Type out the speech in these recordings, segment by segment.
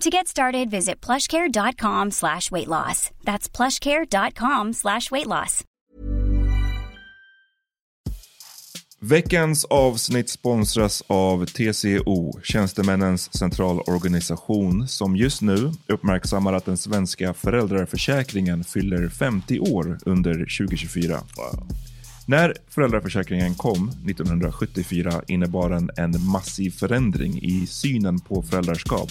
To get started, visit plushcare.com slash weight loss. That's plushcare.com slash weight loss. Veckans avsnitt sponsras av TCO, Tjänstemännens centralorganisation, som just nu uppmärksammar att den svenska föräldraförsäkringen fyller 50 år under 2024. När föräldraförsäkringen kom 1974 innebar den en massiv förändring i synen på föräldraskap.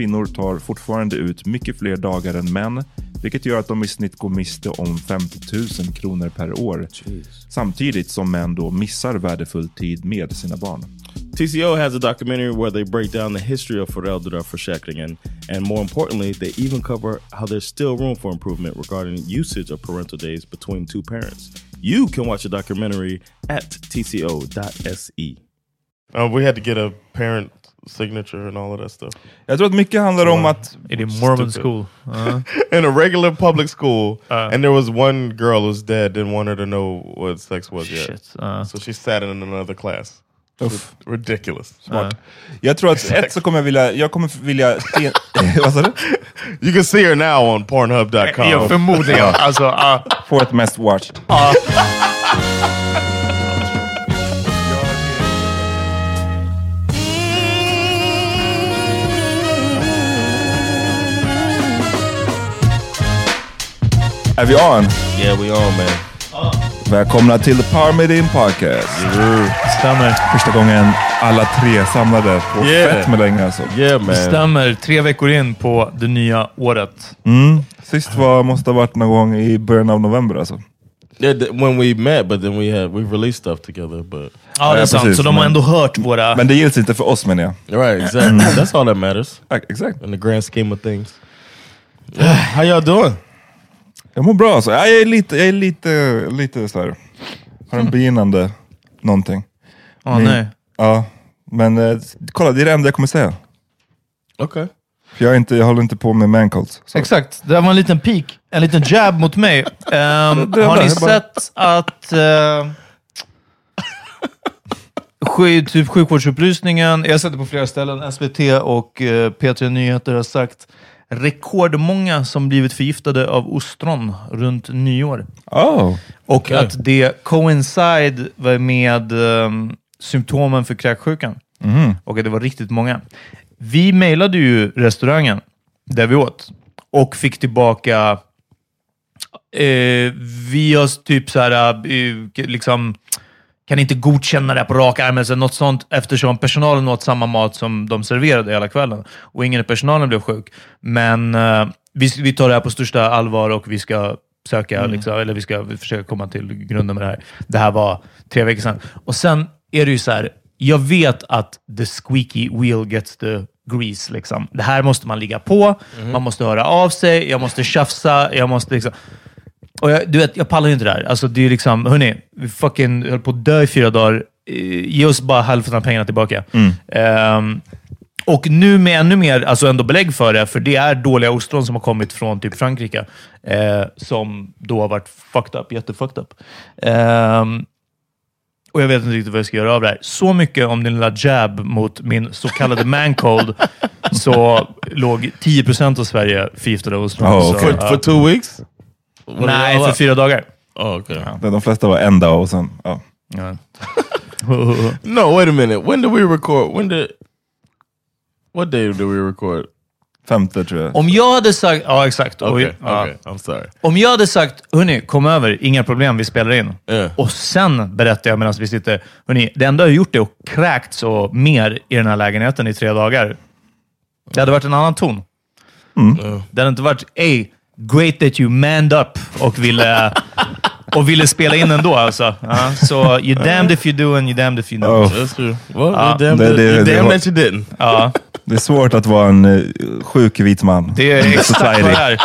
Kvinnor tar fortfarande ut mycket fler dagar än män, vilket gör att de i snitt går miste om 50 000 kronor per år. Samtidigt som män då missar värdefull tid med sina barn. TCO has a documentary where they break down the history of föräldraförsäkringen and more importantly, they even cover how there's still room for improvement regarding usage of parental days between two parents. You can watch the documentary at tco.se. Uh, we had to get a parent signature and all of that stuff. Jag tror att mycket handlar om att... Är det Mormon school? Uh. In a regular public school, and there was one girl who's dead, didn't want her to know what sex was yet. Shit, uh. So she sat in another class. Uff. Ridiculous. Smart. Jag tror att ett så kommer jag vilja... Jag kommer vilja... se- Vad sa du? You can see her now on Pornhub.com. Ja, förmodligen. Alltså, uh, Fourth mest watched. Är vi on? Yeah, we on man. Välkomna till The Power Made Podcast. stämmer. Första gången alla tre samlade på Yeah. fett med länge alltså. Yeah man. Stämmer. Tre veckor in på det nya året. Mm. Sist var, måste ha varit någon gång i början av november alltså. Yeah, th- when we met, but then we had we released stuff together. But Ja, det är sant. precis, Så de har men- ändå hört våra... Men det gills inte för oss menar jag. right, exactly. That's all that matters Ja, Exakt. in the grand scheme of things. Yeah. How y'all doing? Jag mår bra alltså. Jag är lite, jag är lite, lite så här. Har en begynnande någonting. Åh Min- nej. Ja, men eh, kolla det är det enda jag kommer säga. Okay. För jag, är inte, jag håller inte på med mancolds. Så. Exakt. Det där var en liten peak. En liten jab mot mig. Ehm, har ni bara- sett att... Uh, sjuk, typ sjukvårdsupplysningen, jag har sett det på flera ställen, SVT och uh, P3 Nyheter har sagt rekordmånga som blivit förgiftade av ostron runt nyår. Oh. Och att det coincide med um, symptomen för kräksjukan. Och att det var riktigt många. Vi mejlade ju restaurangen där vi åt och fick tillbaka eh, via typ så här, eh, liksom, kan inte godkänna det på rak arm eller något sånt eftersom personalen åt samma mat som de serverade hela kvällen och ingen i personalen blev sjuk. Men eh, vi, vi tar det här på största allvar och vi ska söka, liksom, eller vi ska försöka komma till grunden med det här. Det här var tre veckor sedan. Och sen är det ju så här, jag vet att the squeaky wheel gets the grease. Liksom. Det här måste man ligga på, man måste höra av sig, jag måste tjafsa, jag måste liksom... Och jag, du vet, jag pallar ju inte det här. Alltså, det är liksom, hörni, vi fucking höll på att dö i fyra dagar. Eh, Ge oss bara hälften av pengarna tillbaka. Ehm, och nu med ännu mer alltså ändå belägg för det, för det är dåliga ostron som har kommit från typ Frankrike, eh, som då har varit fucked up, jättefucked up. Ehm, och jag vet inte riktigt vad jag ska göra av det här. Så mycket om din lilla jab mot min så kallade mancold, så låg 10% av Sverige förgiftade ostron. Oh, Så, okay. For, for two weeks? Nej, för fyra dagar. Oh, okay. De de flesta var en dag och sen... Ja. Ja. No, wait a minute. When did we record? When did... What day did we record? Femte tror jag. Om jag hade sagt... Ja, exakt. Okay, ja. okay. I'm sorry. Om jag hade sagt, hörni, kom över, inga problem, vi spelar in. Yeah. Och sen berättar jag medan vi sitter, hörni, det enda jag har gjort är att kräkts och mer i den här lägenheten i tre dagar. Det hade varit en annan ton. Det hade inte varit, ey, great that you manned up och ville, och ville spela in ändå. Alltså. Ja, så you're damned if you do and you're damned if you don't. Oh, That's true. Well, Ah. you're damn, Det- det- you're det damn var- that you didn't. Ja, det är svårt att vara en eh, sjuk vit man. det är exakt vad det är.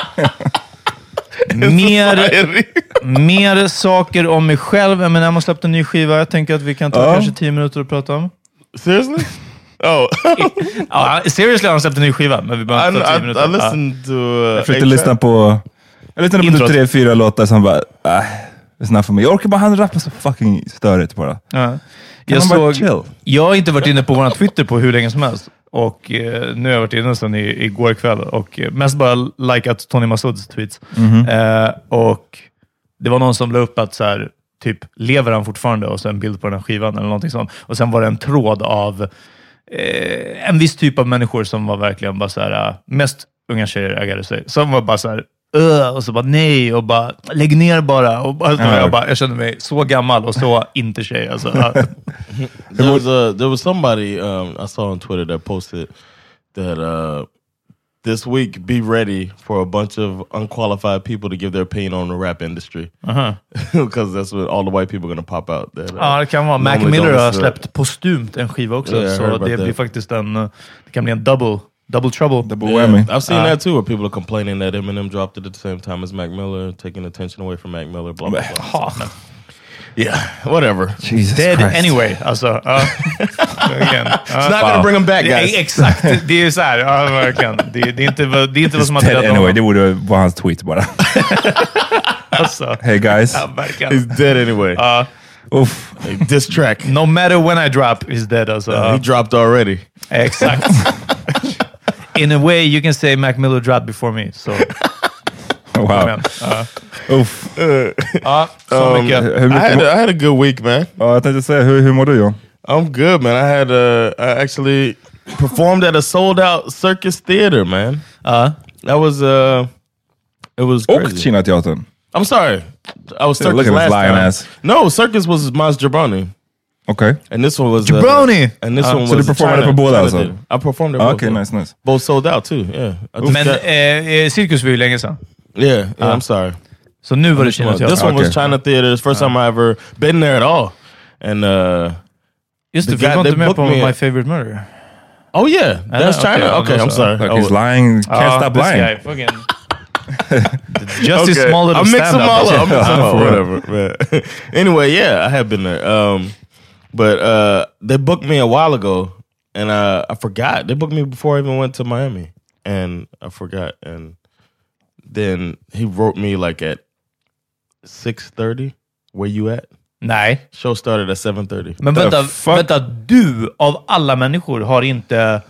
Mer, mer saker om mig själv. Eminem har släppt en ny skiva. Jag tänker att vi kan ta Ja. kanske tio minuter att prata om. Seriously? Oh, Ja, seriously har han släppt en ny skiva, men vi I, behöver inte ta tio I, minuter. I listened to... Uh, Jag försökte lyssna på... Jag lyssnade på typ tre, fyra låtar som bara... Äh, it's not for me. Jag orkar bara, han rappar så fucking störigt bara. Ja. Jag, såg, jag har inte varit inne på vår Twitter på hur länge som helst. Och eh, nu har jag varit inne sedan i, igår kväll och eh, mest bara likat Tony Masouds tweets. Mhm. Eh, och det var någon som la upp att så här, typ, lever han fortfarande? Och så en bild på den här skivan eller någonting sånt. Och sen var det en tråd av eh, en viss typ av människor som var verkligen bara så här, eh, mest unga tjejer ägare sig, som var bara så här, "Ugh", och så bara nej, och bara lägg ner bara. Och bara, Ja. jag, bara jag kände mig så gammal och så inte tjej. Alltså. There was a there was somebody um, I saw on Twitter that posted that uh, this week be ready for a bunch of unqualified people to give their opinion on the rap industry because that's what all the white people are gonna pop out. That, uh, Ja, det kan vara. Mac Miller don't har listen to släppt postumt en skiva också, Yeah, I heard så about det that. blir faktiskt en, eh, det kan bli en double, double trouble. Double Yeah, whammy. I've seen Uh, that too, where people are complaining that Eminem dropped it at the same time as Mac Miller, taking attention away from Mac Miller. Blah blah blah. Yeah, whatever. Jesus Dead Christ. anyway. Alltså, ja. Verkligen. It's not gonna bring him back, Ja, guys. Exakt, uh, det är ju så här. Ja, verkligen. Det, det är inte, vad- det är inte vad som har Dead anyway, det honom. borde vara hans tweet bara. Alltså. Hey guys. Ja, verkligen. He's dead anyway. Ja. Uff. Diss track. no matter when I drop, he's dead. Alltså. He dropped already. Exakt. In a way you can say Mac Miller dropped before me. Så, Wow. men, ja. Uff. Ja, så Um, mycket. Hur I had a, I had a good week, man. ja, jag tänkte säga, hur, hur mår du John? I'm good, man. I had uh, I actually performed at a sold out circus theater, man. Ja. That was uh, it was Och crazy. Kina-teatern. I'm sorry, I was Yeah, circus look at this last lying time. ass. No, circus was Maz Jabroni, Okay. and this one was uh, and this Ah, one so was du performade China- på båda China alltså? theater. I performed at both. Okej, yeah. nice, nice. Both sold out too. Yeah, I Men got- eh, eh, cirkus var ju länge sedan. Yeah, yeah. I'm sorry. Så nu var det This one, Kina-teater. this one was Okay. China theater. It's first time I ever been there at all, and uh, Just det, the för du guy- var they inte med booked på me- My Favorite Murder. oh yeah, that's okay, China. I'm Okay, I'm also- sorry. Like he's lying, can't Ja, stop this lying. guy, fucking- Just his Okay. small little I mix them stand-up. all up. I mix them Yeah, all. for real. Whatever. man. anyway, yeah, I have been there. Um, but uh, they booked me a while ago, and uh, I forgot. They booked me before I even went to Miami, and I forgot. And then he wrote me like at six thirty. Where you at? Nej, Show started at seven thirty. men The vänta, fuck? vänta. Du, av alla människor, har inte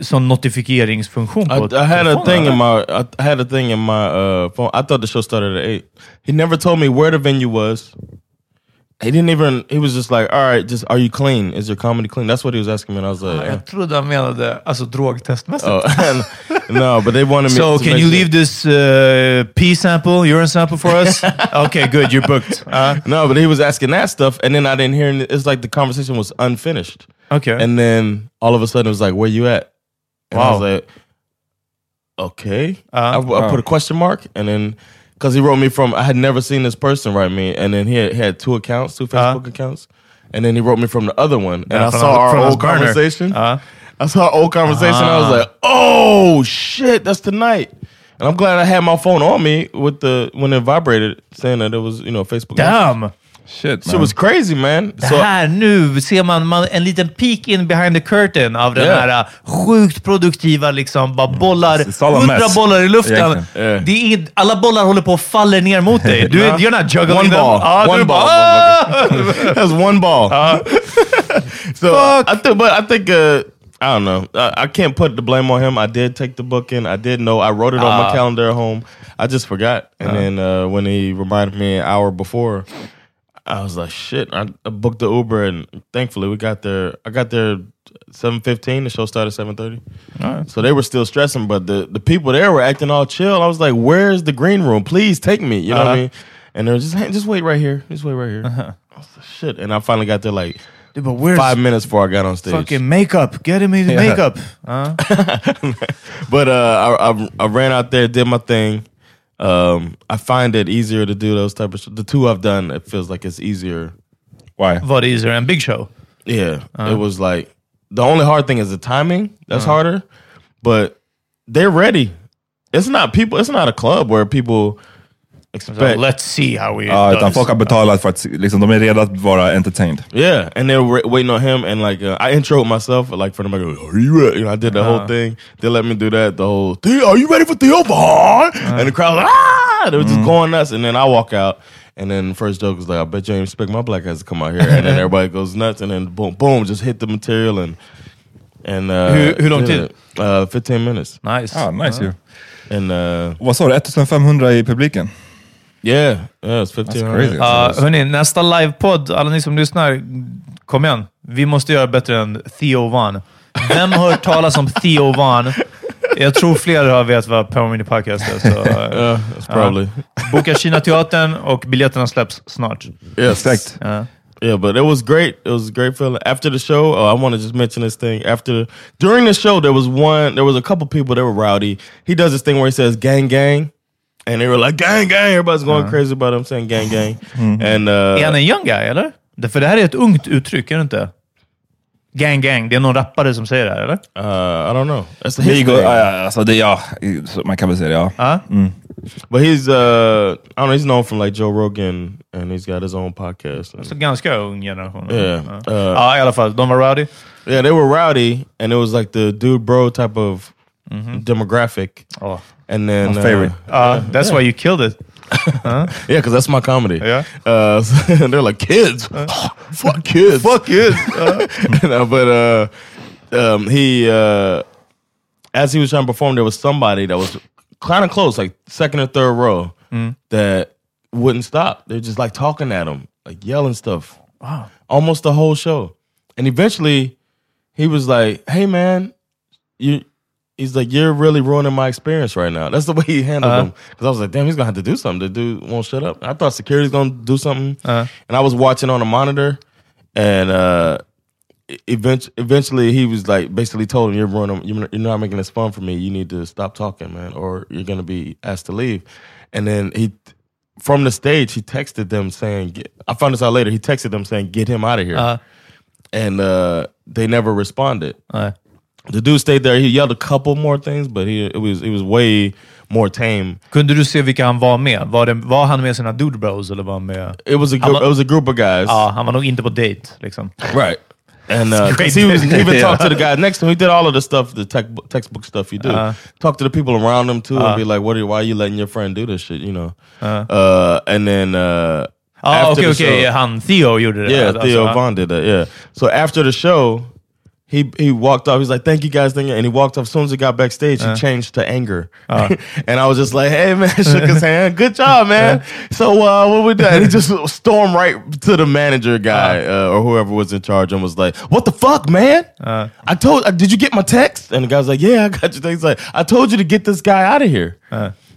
sån notifieringsfunktion på I, I had a telefonen, thing in eller? my I had a thing in my uh, phone. I thought the show started at eight. He never told me where the venue was, he didn't even. He was just like, all right, just are you clean? Is your comedy clean? That's what he was asking me, and I was like, Jag trodde han menade alltså drogtestmässigt. oh. and- no, but they wanted me. So to can you sure- leave this uh, pee sample, urine sample for us? okay, good. You're booked. Uh, No, but he was asking that stuff, and then I didn't hear. It's like the conversation was unfinished, okay. and then all of a sudden it was like, "Where you at?" And I was like, "Okay." Uh, I, I put a question mark, and then because he wrote me from, I had never seen this person write me, and then he had, he had two accounts, two Facebook accounts, and then he wrote me from the other one, and Yeah, I saw our from his old conversation. I saw our old conversation. I was Ah. like, "Oh shit, that's tonight." And I'm glad I had my phone on me with the when it vibrated, saying that it was you know Facebook. damn! Shit man. was crazy, man. Det här, nu ser man, man en liten peek in behind the curtain av den Yeah. här uh, sjukt produktiva, liksom, bara bollar, all a hundra bollar i luften. Yeah. Det är alla bollar håller på att falla ner mot dig. Du, Ja. You're not juggling One them. ball. Du One ball, "Ah!" That's one ball. so I think, but I think uh, I don't know. I, I can't put the blame on him. I did take the book in. I did know. I wrote it on my calendar at home. I just forgot. And then uh, when he reminded me an hour before, I was like, shit. I, I booked the Uber, and thankfully we got there. I got there seven fifteen. The show started seven thirty. So they were still stressing, but the the people there were acting all chill. I was like, "Where's the green room? Please take me." You know what I mean? And they're just, "Hey, just wait right here. Just wait right here. I was like, Shit. And I finally got there like Du bara, where's five minutes before I got on stage. fucking makeup? Get him his makeup. Ja. But uh, I, I I ran out there, did my thing. Um, I find it easier to do those type of. Sh- the two I've done, it feels like it's easier. Why? Är det? En big show? Yeah, it was like the only hard thing is the timing. That's harder, but they're ready. It's not people. It's not a club where people So, expect. let's see how we Ja, utan folk har betalat för att liksom, de är redo att vara entertained. Yeah, and they were waiting on him, and like uh, I introed myself, like for them, I go, "Are you ready?" You know, I did the whole thing. They let me do that. The whole, "Theo, are you ready for Theo Vaughn? And the crowd, ah, they were just going nuts. And then I walk out, and then the first joke was like, "I bet you ain't expect my black ass to come out here." And then everybody goes nuts, and then boom, boom, just hit the material and and uh, Hur- hur lång did tid? it. Uh, Fifteen minutes, Nice. Ah, nice ju. and uh, Vad sa du? 1500 i publiken? Yeah, yeah, it's fifteen. That's crazy. Ja, hörni, nästa livepodd, alla ni som lyssnar, kom igen. Vi måste göra bättre än Theo Van. Vem har hört talas om Theo Van? Jag tror fler har vet vad Power Mini Podcast är. Så, eh, Yeah, probably boka Kina Teatern och biljetterna släpps snart. yes. Perfekt. Ja. Yeah, but it was great. It was a great feeling. After the show, oh, I want to just mention this thing. After during the show, there was one. There was a couple people that were rowdy. He does this thing where he says "gang, gang," and they were like "gang, gang." Everybody's going crazy about him saying "gang, gang," and Är han uh, en young guy, eller? Det- För det här är ett ungt uttryck, är det inte? Gang, gang. Det är någon rappare som säger det här, eller? uh, I don't know. That's his Migo, thing. ja, ja, alltså det, ja, så man kan väl säga det, ja. Ja. But he's uh, I don't know. He's known from like Joe Rogan, and he's got his own podcast. And- Så ganska ung generation. Yeah. Ja. Uh, ja, i alla fall. De var rowdy. yeah, they were rowdy, and it was like the dude bro type of demographic. Oh. And then My favorite. uh, Uh, that's why you killed it. Yeah, because that's my comedy. Yeah. Uh, so- and they're like kids, fuck kids, fuck kids. no, but uh, um, he uh, as he was trying to perform, there was somebody that was kind of close, like second or third row, that wouldn't stop. They're just like talking at him, like yelling stuff. Wow. Almost the whole show, and eventually, he was like, "Hey, man, you." He's like, you're really ruining my experience right now. That's the way he handled Uh-huh. them. Because I was like, damn, he's gonna have to do something. The dude won't shut up. I thought security's gonna do something, Uh-huh. and I was watching on a monitor, and uh, event- eventually he was like, basically told him, you're ruining, you're you're not making this fun for me. You need to stop talking, man, or you're gonna be asked to leave. And then he, from the stage, he texted them saying, get, I found this out later. He texted them saying, get him out of here, Uh, and uh, they never responded nej. The dude stayed there. He yelled a couple more things, but he it was it was way more tame. Kunde du se vilka han var med? Var, det, var han med sina dude bros eller var han med... It was a group, var- it was a group of guys, Ja, han var nog inte på date. Liksom. right? And uh, he was he even Yeah. talked to the guy next to him. He did all of the stuff, the tech, textbook stuff you do. Uh-huh. Talk to the people around him too, and be like, "What? Are, why are you letting your friend do this shit?" You know. Uh, and then uh, okej, the okej. show- Han Theo gjorde det. Yeah, Theo. Vaughn did that. Yeah. So after the show, he he walked off. He's like, "Thank you guys, thank you," and he walked off. As soon as he got backstage, he changed to anger, and I was just like, "Hey man," shook his hand. Good job, man. So uh, what we done? He just stormed right to the manager guy uh, or whoever was in charge and was like, "What the fuck, man? I told. Uh, did you get my text?" And the guy's like, "Yeah, I got your text." He's like, "I told you to get this guy out of here."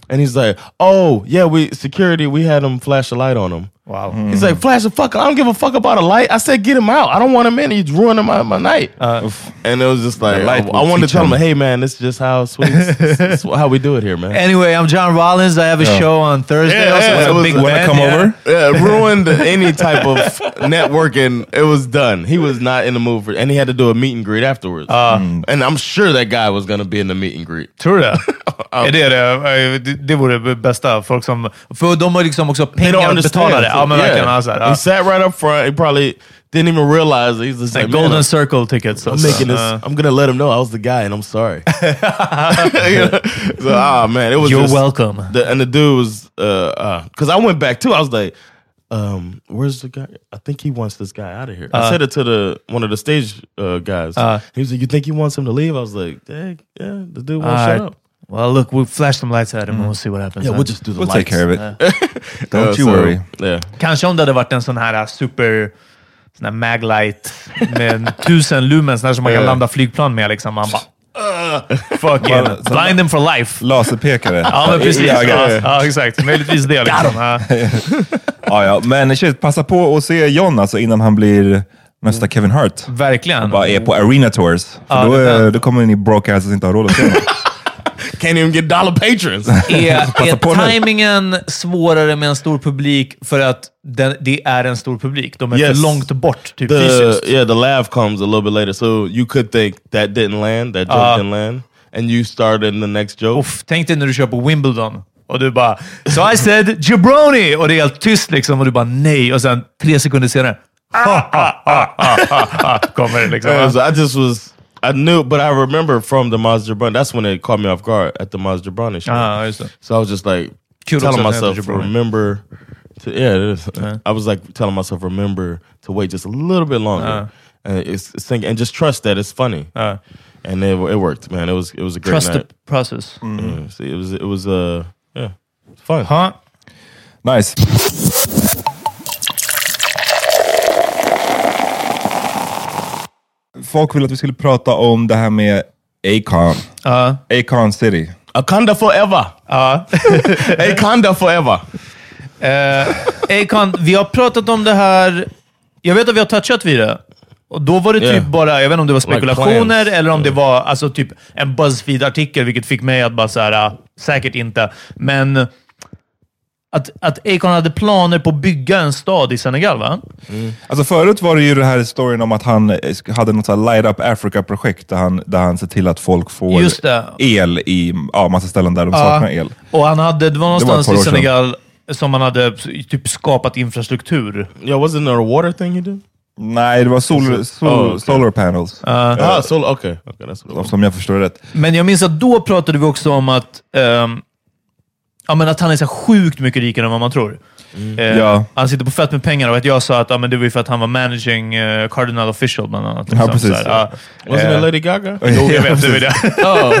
And he's like, "Oh yeah, we security. We had him flash a light on him." Wow. He's like, flash a fuck. I don't give a fuck about a light. I said, get him out. I don't want him in. He's ruining my, my night. and it was just like, I, I wanted to tell him, him. hey man, this is just how sweet, this is how we do it here, man. Anyway, I'm John Rollins. I have a show on Thursday. Yeah, also yeah, with it a was- big wanna band, come yeah. over? yeah, ruined any type of networking. It was done. He was not in the mood for, and he had to do a meet and greet afterwards. Uh. and I'm sure that guy was gonna be in the meet and greet. Tror du det? Är det det? Det, vore det bästa. Folk som, för de har liksom också pengar att betala det. Ja, men Yeah. verkligen. Ja, så här, ja. He sat right up front. He probably didn't even realize. He's just Like like, golden circle tickets. I'm alltså. making this. Uh, I'm gonna let him know I was the guy, and I'm sorry. You know? So, ah man, it was. You're just- welcome. The, and the dude was, uh, because I went back too. I was like, um, "Where's the guy? I think he wants this guy out of here." I said it to the one of the stage uh, guys. Uh. he was like, "You think he wants him to leave?" I was like, "Dang, yeah, the dude won't Alright. shut up." Well, look, we'll flash some lights at him and we'll see what happens. Yeah, we'll just do the We'll lights. take care of it. Don't Uh, you worry. Yeah, Kanske om det hade varit en sån här super sån här maglight med en tusen lumens där som man kan landa flygplan med. Liksom. Man bara... Uh, fucking blind them for life. Laserpekare. Ja, men precis. Ja, Ja, ja. ja, exakt. Möjligtvis det. Liksom. Ja. ja, ja. Men shit, passa på att se John alltså, innan han blir nästa Kevin Hart. Verkligen. Bara är på arena tours. För Ja, då, det är sant. då kommer ni broadcasters inte ha råd att se honom. Can't even get dollar patrons. Är, är timingen svårare med en stor publik för att den, det är en stor publik? De är Yes. för långt bort, typ the fysiskt. yeah the laugh comes a little bit later so you could think that didn't land that joke Uh, didn't land and you started in the next joke Uff, tänk dig när du kör på Wimbledon och du bara “So I said jabroni” och det är helt tyst liksom och du bara “nej” och sen tre sekunder senare ha, ha, ha, ha, ha, ha, kommer det liksom. Yeah, so I just was I knew but I remember from the Maz Jabroni that's when it caught me off guard at the Maz Jabroni show Ja, just det. so I was just like Kudos telling att myself to remember to yeah it is. I was like telling myself remember to wait just a little bit longer and it's, it's thinking and just trust that it's funny Ja. and it, it worked man it was it was a great Trust night the process. Mm-hmm. Yeah, see, it was it was uh yeah fun Ha. Nice. Folk ville att vi skulle prata om det här med Akon. Ja. Akon City. Akanda forever Ja. Akanda forever Eh, Akon, vi har pratat om det här. Jag vet att vi har touchat vid det. Och då var det typ Yeah. bara, jag vet inte om det var spekulationer plans. eller om det var alltså typ en Buzzfeed-artikel, vilket fick mig att bara såhär, säkert inte. Men att, att Akon hade planer på att bygga en stad i Senegal, va? Alltså förut var det ju den här storyn om att han hade något så här Light Up Africa-projekt där han, där han ser till att folk får Just det. el i ja, massa ställen där de Ja. saknar el. Och han hade, det var någonstans ett par i. Senegal som han hade typ skapat infrastruktur. Yeah, wasn't there a water thing he did? Nej, det var sol, sol, Oh, okay. solar panels. Ah, so okay, okay, that's. Som jag förstår det rätt. Men jag minns att då pratade vi också om att, ehm, ja, men att han är så sjukt mycket rikare än vad man tror. Eh, Ja. Han sitter på fett med pengar och att jag sa att ja, men det var ju för att han var managing eh, Cardinal Official bland annat. liksom. precis. Så här, ja. Wasn't Eh, it Lady Gaga? Jo, jag vet. Det var det.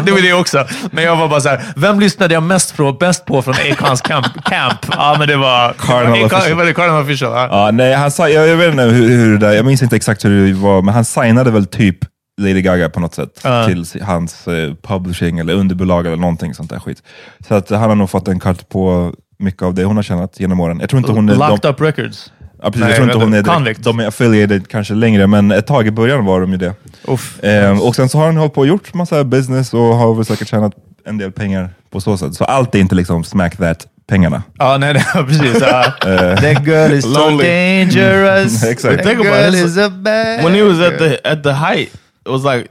det var det också. Men jag var bara så här, vem lyssnade jag mest på, bäst på från Acons camp? camp? Ja, men det var Cardinal Akon- Official. Var det Cardinal Official? Ja. Ja, nej, han, sa- jag, jag vet inte hur, hur det där, jag minns inte exakt hur det var, men han signade väl typ Lady Gaga på något sätt Ja. till hans eh, publishing eller underbolag eller någonting sånt där skit. Så att han har nog fått en cut på mycket av det hon har tjänat genom åren. Jag tror inte hon är... Locked de, Up Records. ja, precis, Nej, jag tror inte hon är direkt, Convict. De är affiliated kanske längre, men ett tag i början var de ju det. Uff. Ehm, och sen så har han hållit på och gjort massa business och har väl säkert tjänat en del pengar på så sätt. Så allt är inte liksom smack that pengarna. Ja, nej, nej precis. Eh. That girl is so dangerous. Exakt. That Think about girl it. is a bad When he was at the at the height, it was like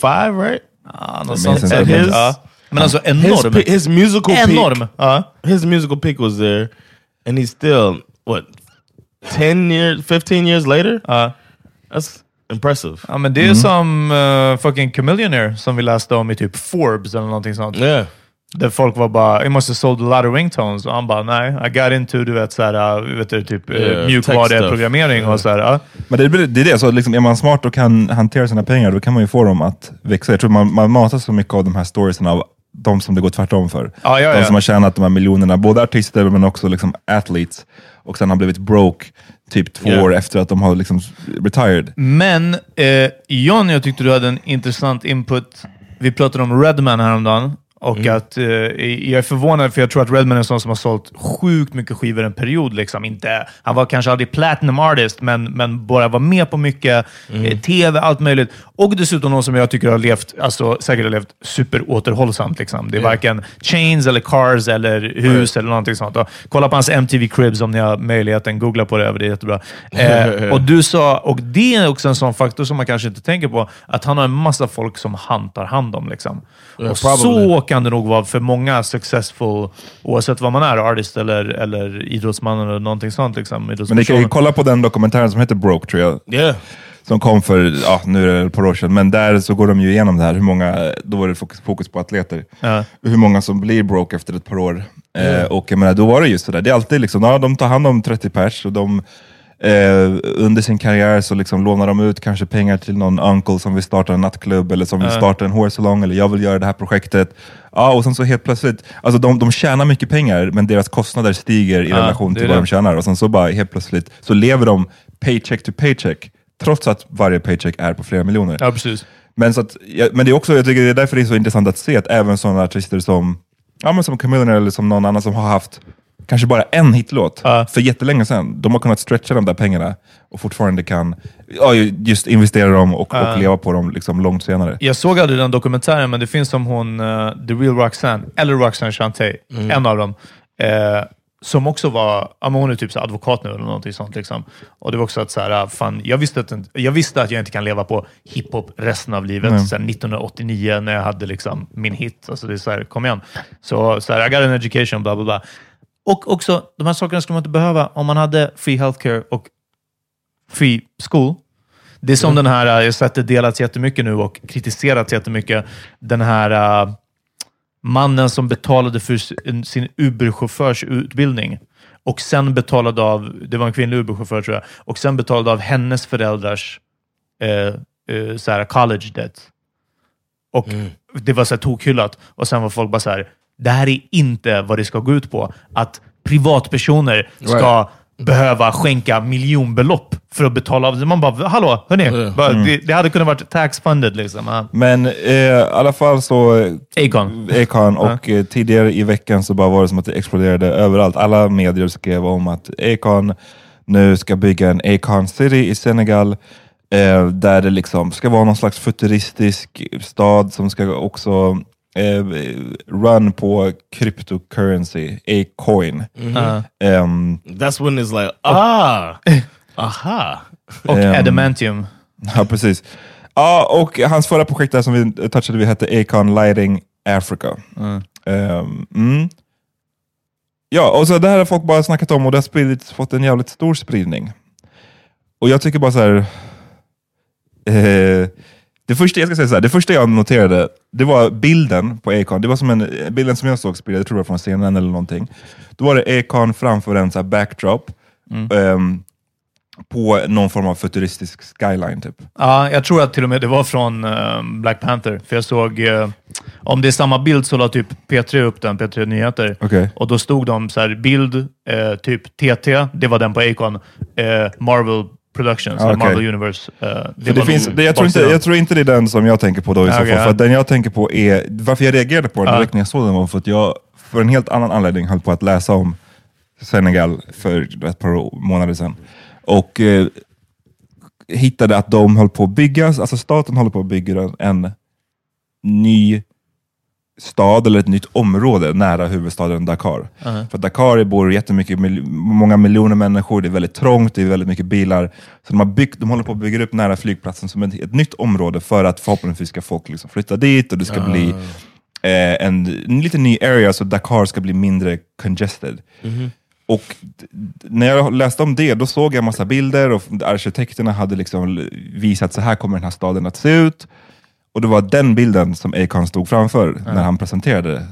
05, right? Ja, något minns sånt inte. säkert. His- Ja. Men alltså His enorm. pe- his musical Enorm. peak, Ja. his musical peak was there, and he's still what 10 years, 15 years later. Ja. That's impressive. Ja, men det är som uh, fucking Chameleonaire som vi läste om i typ Forbes eller någonting sånt. Yeah, Där folk var bara, you must have sold a lot of ringtones. Och han bara, nej, I got into du vet, såhär, uh, vet du, typ Yeah, yeah, mjukvaruprogrammering tech och sådär. Uh. Men det, är- det är det, så liksom, är man smart och kan hantera sina pengar, då kan man ju få dem att växa. Jag tror man, man matas så mycket av de här storiesen av de som det går tvärtom för. Ja, ja, de ja. som har tjänat de här miljonerna, både artister men också liksom athletes, och sen har blivit broke typ två Yeah. år efter att de har liksom retired. Men eh, John, jag tyckte du hade en intressant input. Vi pratade om Redman häromdagen. Och att eh, jag är förvånad, för jag tror att Redman är en sån som har sålt sjukt mycket skivor en period. Liksom. Inte, han var kanske aldrig platinum artist, men, men bara var med på mycket. Eh, TV, allt möjligt. Och dessutom någon som jag tycker har levt, alltså, säkert har levt superåterhållsamt. Liksom. Det är varken chains, eller cars, eller hus eller någonting sånt. Och kolla på hans MTV Cribs om ni har möjligheten. Googla på det, över det är jättebra. Eh, och du sa, och det är också en sån faktor som man kanske inte tänker på, att han har en massa folk som han tar hand om. Liksom. Yeah, och så kan det nog vara för många successful, oavsett vad man är, artist eller, eller idrottsman eller någonting sånt. Liksom, Men ni kan ju kolla på den dokumentären som heter Broke, tror jag. Yeah. Som kom för, ja, nu är det ett par år sedan, men där så går de ju igenom det här. Hur många, då var det fokus, fokus på atleter. Ja. Hur många som blir broke efter ett par år. Eh, och jag menar, då var det just sådär. Det är alltid liksom, ja, de tar hand om 30 pers och de Eh, under sin karriär så liksom lånar de ut kanske pengar till någon uncle som vill starta en nattklubb eller som vill starta en hårsalong eller jag vill göra det här projektet. Ja, och sen så helt plötsligt, alltså de, de tjänar mycket pengar men deras kostnader stiger i Ja, relation det är till vad det. de tjänar och sen så bara helt plötsligt så lever de paycheck to paycheck trots att varje paycheck är på flera miljoner. Ja, precis. Men, så att, ja, men det är också, jag tycker det är därför det är så intressant att se att även sådana artister som, ja, men som Chameleon eller som någon annan som har haft kanske bara en hitlåt Ja. för jättelänge sedan, de har kunnat stretcha de där pengarna och fortfarande kan ja, just investera dem och, och leva på dem liksom långt senare. Jag såg aldrig den dokumentären, men det finns som hon, eh, The Real Roxanne, eller Roxanne Shantay, en av dem, eh, som också var, ja, hon är typ så advokat nu eller någonting sånt. Liksom. Och det var också att så här, ah, fan, jag, visste att, jag visste att jag inte kan leva på hiphop resten av livet. Sen 1989 när jag hade liksom min hit. Alltså det är så här, kom igen. Så, så här, I got an education, bla bla bla. Och också, de här sakerna skulle man inte behöva om man hade free healthcare och free school. Det är som den här, eh, jag har sett det delats jättemycket nu och kritiserats jättemycket. Den här eh, mannen som betalade för sin- Uber-chaufförs utbildning och sen betalade av, det var en kvinnlig Uber-chaufför tror jag, och sen betalade av hennes föräldrars eh, eh, så här college debt. Och Det var så här tokhyllat. Och sen var folk bara så här, det här är inte vad det ska gå ut på. Att privatpersoner ska behöva skänka miljonbelopp för att betala av det. Man bara, hallå, hörni, bara, det, det hade kunnat varit tax-funded. Liksom. Ja. Men eh, i alla fall så Acon. Akon och eh, tidigare i veckan så bara var det som att det exploderade överallt. Alla medier skrev om att Akon nu ska bygga en Akon City i Senegal eh, där det liksom ska vara någon slags futuristisk stad som ska också eh, run på cryptocurrency, A-coin. Ehm, That's when it's like, ah, aha. Och Ehm, adamantium. Ja, precis. Ja, och hans förra projekt där som vi touchade vid hette Acon Lighting Africa. Ehm, mm. Ja, och så det här har folk bara snackat om och det har spridits, fått en jävligt stor spridning. Och jag tycker bara så här. Eh, det, första, jag ska säga så här, det första jag noterade, det var bilden på Acon. Det var som en, bilden som jag såg spridad, jag tror det var från scenen eller någonting. Då var det Acon framför en så backdrop. ehm, på någon form av futuristisk skyline typ. Ja, jag tror att till och med det var från eh, Black Panther. För jag såg, eh, om det är samma bild så la typ P3 upp den, P3 Nyheter. Okej. Och då stod de så här, bild, eh, typ TT, det var den på Acon. Eh, Marvel Productions, Okej. Marvel Universe. Eh, det det finns, det, jag, tror inte, jag tror inte det är den som jag tänker på då i så Okej, fall. För den jag tänker på är, varför jag reagerade på den direkt när jag såg den var för att jag för en helt annan anledning höll på att läsa om Senegal för ett par månader sedan. Och eh, hittade att de höll på att bygga, alltså staten håller på att bygga en ny stad eller ett nytt område nära huvudstaden Dakar. För Dakar bor jättemycket, mil- många miljoner människor, det är väldigt trångt, det är väldigt mycket bilar. Så de, har byggt, de håller på att bygga upp nära flygplatsen som ett, ett nytt område för att förhoppningsvis ska folk liksom flytta dit och det ska bli eh, en, en liten ny area så Dakar ska bli mindre congested. Och d- d- när jag läste om det, då såg jag massa bilder och arkitekterna hade liksom visat så här kommer den här staden att se ut. Och det var den bilden som Akon stod framför när han presenterade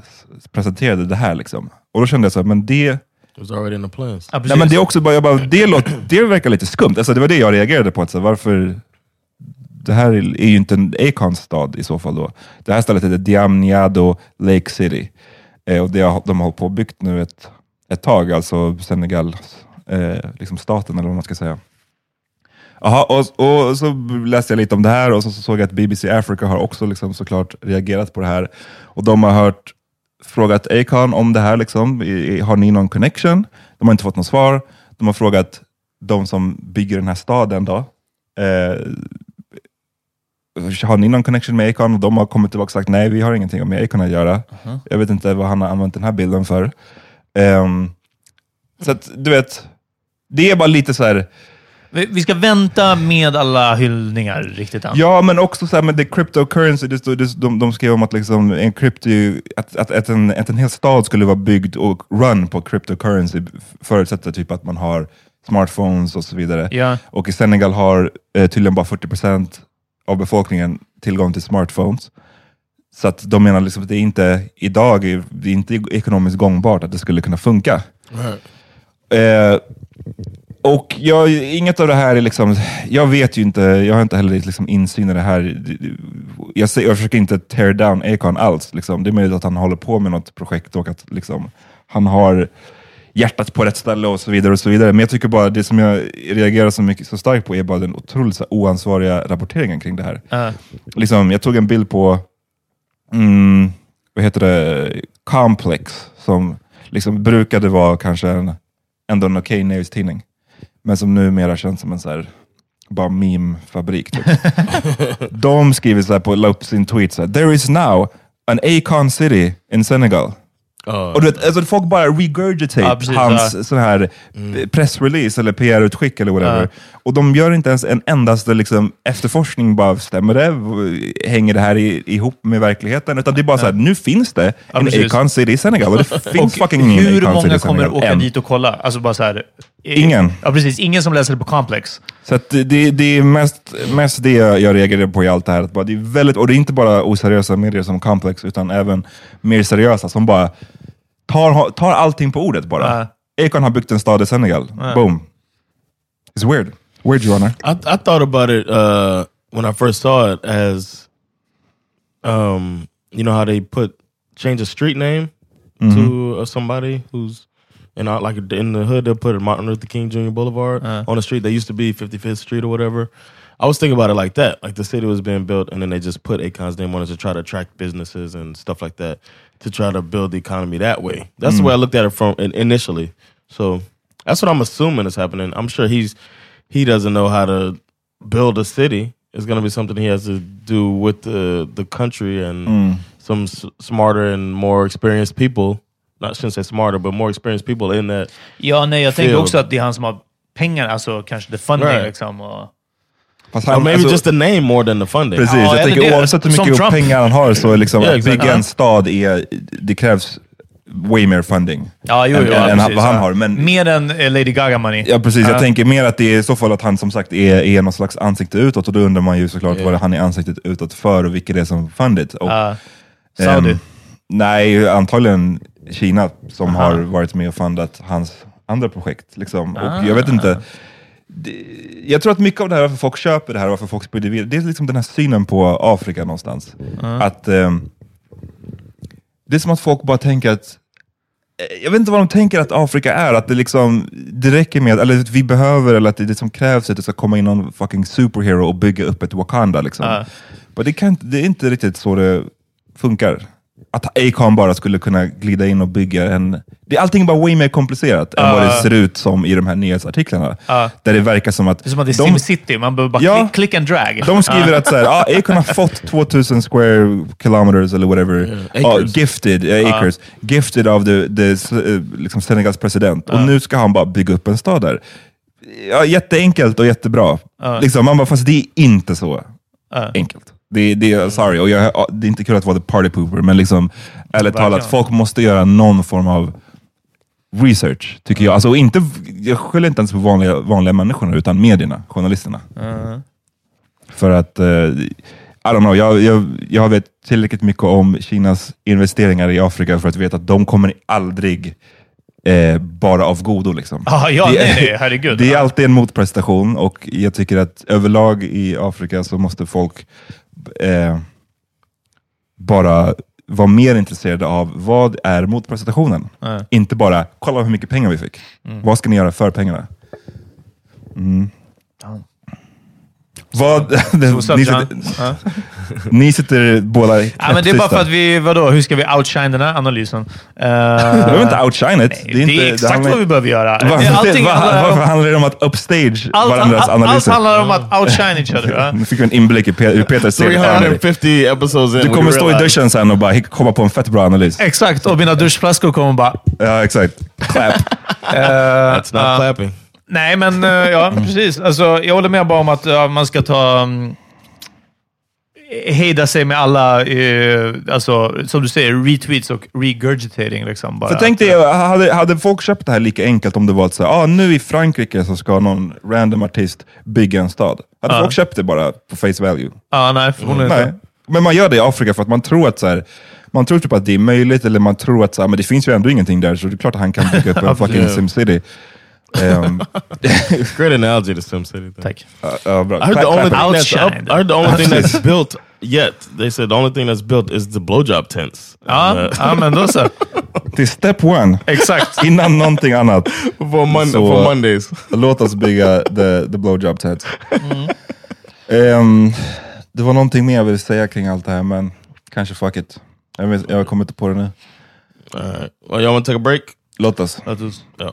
presenterade det här. Liksom. Och då kände jag så här, men det... It was already in the plans. Ja, Nej, men det, är också bara, jag bara, det, låter, det verkar lite skumt. Alltså, det var det jag reagerade på. Att, så här, varför... Det här är ju inte en Acons stad i så fall. då. Det här stället heter Diamniado Lake City. Eh, och det har, de har hållit på och byggt nu ett, ett tag, alltså Senegal, eh, liksom staten eller vad man ska säga. Aha, och, och så läste jag lite om det här och så, så såg jag att BBC Africa har också liksom såklart reagerat på det här. Och de har hört, frågat Acon om det här. Liksom. Har ni någon connection? De har inte fått något svar. De har frågat de som bygger den här staden. då. Eh, har ni någon connection med Acon? Och de har kommit tillbaka och sagt nej, vi har ingenting med Acon att göra. Jag vet inte vad han har använt den här bilden för. Ehm, så att, du vet, det är bara lite så här... Vi ska vänta med alla hyllningar riktigt än. Ja, men också så här med the cryptocurrency, det stod, det, de, de skrev om att, liksom en crypto, att, att, att, en, att en hel stad skulle vara byggd och run på cryptocurrency förutsätter typ att man har smartphones och så vidare. Ja. Och i Senegal har eh, tydligen bara 40% av befolkningen tillgång till smartphones. Så att de menar liksom att det inte idag, är- det är inte ekonomiskt gångbart att det skulle kunna funka. Eh, och jag, inget av det här är liksom, jag vet ju inte, jag har inte heller liksom insyn i det här. Jag, ser, jag försöker inte tear down Acon alls. Liksom. Det är möjligt att han håller på med något projekt och att liksom, han har hjärtat på rätt ställe och så vidare. och så vidare. Men jag tycker bara, det som jag reagerar så, mycket, så starkt på är bara den otroligt oansvariga rapporteringen kring det här. Ja. Liksom, jag tog en bild på, mm, vad heter det, Complex, som liksom brukade vara kanske en, ändå en okej nyhetstidning. Men som numera känns som en så här, bara meme-fabrik. Typ. De skriver så här på, la upp sin tweet, så här, there is now an Acon city in Senegal. Och du vet, alltså folk bara regurgitate precis, hans ja. sån här pressrelease eller PR-utskick eller whatever. Och de gör inte ens en endaste liksom, efterforskning, bara stämmer det? Hänger det här i, ihop med verkligheten? Utan det är bara så här, nu finns det en. Acon City i Senegal och det finns Och fucking ingen hur Acon City många i kommer Senegal åka än. dit och kolla? Alltså bara så här, Ingen. Ja, precis. Ingen som läser det på Complex. Så att det, det är mest, mest det jag reagerar på i allt det här. Att bara, det är väldigt, och det är inte bara oseriösa medier som Complex, utan även mer seriösa som bara tar, tar allting på ordet bara. Acon har byggt en stad i Senegal. Boom. It's weird. Weird, Your Honor. I, I thought about it uh, when I first saw it as, um, you know how they put change a street name to uh, somebody who's, you know, like in the hood they'll put Martin Luther King Jr. Boulevard uh. on the street. They used to be 55th Street or whatever. I was thinking about it like that, like the city was being built, and then they just put Akon's name on it to try to attract businesses and stuff like that, to try to build the economy that way. That's the mm. way I looked at it from initially. So that's what I'm assuming is happening. I'm sure he's he doesn't know how to build a city. It's going to be something he has to do with the the country and mm. some s- smarter and more experienced people. Not shouldn't say smarter, but more experienced people in that. Ja, nej, jag tänker också att det är han som har pengar, alltså kanske the funding Right. liksom. Och... Fast Or han- maybe alltså- just the name more than the funding. Precis, Ja, jag tänker det- oavsett hur mycket Trump. pengar han har, så liksom, Ja, att exakt. bygga en stad, är, det krävs way mer funding Ja, jo, än, jo, än ja, precis, vad han ja. har. Men, Mer än eh, Lady Gaga money. Ja precis, Ja. jag tänker mer att det är i så fall att han som sagt är, är någon slags ansikte utåt och då undrar man ju såklart vad han är ansiktet utåt för och vilka det är som fundit. Och. Saudi. ehm, nej, antagligen Kina som har varit med och fundat hans andra projekt. Liksom. Och jag vet inte, det, jag tror att mycket av det här, varför folk köper det här varför folk sprider vidare, det är liksom den här synen på Afrika någonstans. Att ehm, Det är som att folk bara tänker att eh, jag vet inte vad de tänker att Afrika är, att det liksom det räcker med, eller att vi behöver, eller att det, det som krävs är att det ska komma in någon fucking superhero och bygga upp ett Wakanda. Liksom. Ja. Men det, kan, det är inte riktigt så det funkar. Att Acon bara skulle kunna glida in och bygga en... Det, allting är bara way mer komplicerat än vad det ser ut som i de här nyhetsartiklarna. Ja. Där det verkar som att... Det är som att det är de- SimCity, man behöver bara Ja. klick, click and drag. de skriver att så här, ah, Acon har fått 2000 square kilometers eller whatever. acres. Ah, gifted, acres. Gifted av the, the, eh, liksom Senegals president. Och nu ska han bara bygga upp en stad där. Ja, jätteenkelt och jättebra. Liksom, man bara, fast det är inte så enkelt. Det, det, sorry, och jag, ja, det är inte kul att vara the party pooper, men liksom, ärligt talat, folk måste göra någon form av research, tycker jag. Alltså, inte, jag skyller inte ens på vanliga, vanliga människorna, utan medierna, journalisterna. För att eh, I don't know, jag, jag, jag vet tillräckligt mycket om Kinas investeringar i Afrika för att veta att de kommer aldrig eh, bara av godo. Liksom. Ah, ja, det, nej, nej, herregud. det är alltid en motprestation och jag tycker att överlag i Afrika så måste folk eh, bara vara mer intresserade av vad är motprestationen? Ja. Inte bara, kolla hur mycket pengar vi fick. Vad ska ni göra för pengarna? Mm. Vad, ni, sitter, Ja. ni sitter båda Ja, men det är bara för att vi, vadå, hur ska vi outshine den här analysen? Uh, Vi behöver inte outshine it. det är, exakt handlar- vad vi behöver göra. Varför, Allting var, handlar om- varför handlar det om att upstage allt, varandras allt, allt analyser? handlar om att outshine each other. Nu fick vi en inblick i hur Peter ser på dig. 350 episodes in. Du kommer stå i duschen sen och bara komma på en fett bra analys. Exakt, och mina duschflaskor kommer bara... Ja, exakt. Clap. That's not clapping. Nej, men eh, ja, precis. Alltså, jag håller med bara om att ja, man ska ta... Um, hejda sig med alla, eh, alltså, som du säger, retweets och regurgitating. Liksom, bara. För tänk dig, hade, hade folk köpt det här lika enkelt om det var att säga, ah, nu i Frankrike så ska någon random artist bygga en stad. Hade Ja. folk köpt det bara på face value? Ja, nej, förmodligen Nej. inte. Men man gör det i Afrika för att man tror att så här, man tror typ att det är möjligt, eller man tror att så här, men det finns ju ändå ingenting där, så det är klart att han kan bygga upp en fucking. SimCity. Um, Great analogy to SimCity. thing. Tack. ja, bra. I heard the only clap. thing that's up. I heard the only thing that's built yet. They said the only thing that's built is the blowjob tents. Ja, uh, ja, men då så. Det är step one, Exakt. innan någonting annat. for, mon- Så- for Mondays. Låt oss bygga the, the blowjob tent. Ehm, det var någonting mer jag ville säga kring allt det här, men kanske fuck it. Jag, vet, jag kommer inte på det nu. Alright. Well, y'all want to take a break? Låt oss. Yeah.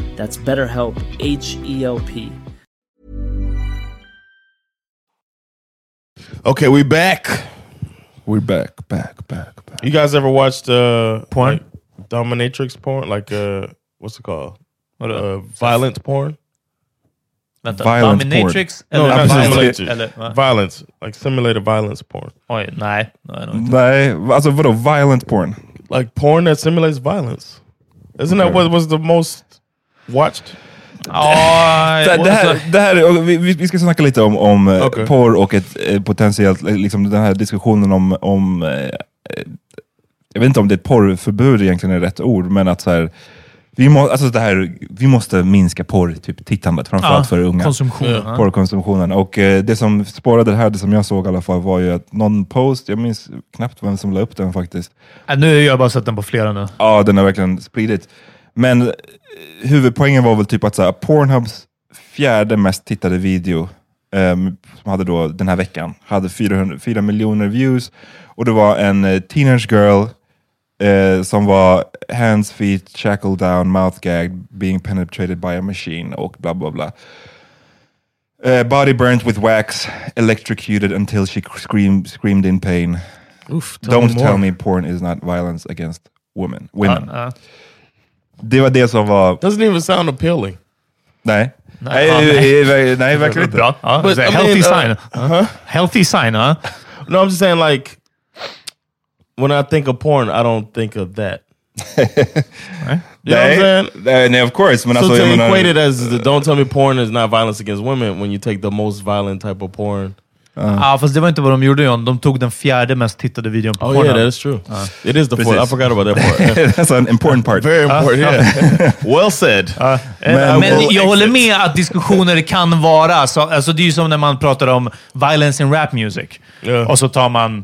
That's BetterHelp, H E L P. Okay, we back. We're back, back, back, back. You guys ever watched uh, Porn? like, dominatrix porn? Like uh, what's it called? Vadå? Uh, violent porn. Vänta, Violent Dominatrix? No, not violent, simulated. Violence, like simulated violence porn. Oj, nej. nej nog inte. Nej, alltså vadå violent porn? Like porn that simulates violence. Isn't that what was the most watched? Ja, Det, det, här, det här, vi, vi ska snacka lite om, om eh, Okej. porr och ett eh, potentiellt, eh, liksom den här diskussionen om, om jag vet inte om det är ett porrförbud egentligen är rätt ord, men att så här, vi, må, alltså det här, vi måste minska porr, typ tittandet, framförallt för unga. Konsumtionen. ja. porrkonsumtionen. Och eh, det som spårade det här, det som jag såg i alla fall, var ju att någon post, jag minns knappt vem som la upp den faktiskt, Ja, nu har jag bara sett den på flera nu. Ja, den har verkligen spridit. Men eh, huvudpoängen var väl typ att så här, Pornhubs fjärde mest tittade video, ehm, som hade då den här veckan, hade 400, 4 miljoner views. Och det var en eh, teenage girl eh, som var hands, feet, shackled down, mouth gagged, being penetrated by a machine och bla bla bla. Eh, body burnt with wax, electrocuted until she screamed, screamed in pain. Oof, Don't tell me porn is not violence against women. women. Ja. Det var det som var... Doesn't even sound appealing. Nej. Nej, Ja, nej, nej, nej verkligen inte. Bra. Ja, But, så I healthy mean, sign. Uh-huh. Healthy sign, huh? No, I'm just saying like when I think of porn, I don't think of that. You know what I'm Nej, saying? nej, nej, of course. Men so alltså, to jag menar- equate it as the, don't tell me porn is not violence against women when you take the most violent type of porn. Ja, fast det var inte vad de gjorde John. De tog den fjärde mest tittade videon på Oh Pornhub. yeah, that is true. It is the fourth. I Precis. forgot about that part. That's an important part. Very important. Yeah. well said. Men, will jag håller exit. med att diskussioner kan vara... Så, alltså det är ju som när man pratar om violence in rap music. Yeah. Och så tar man...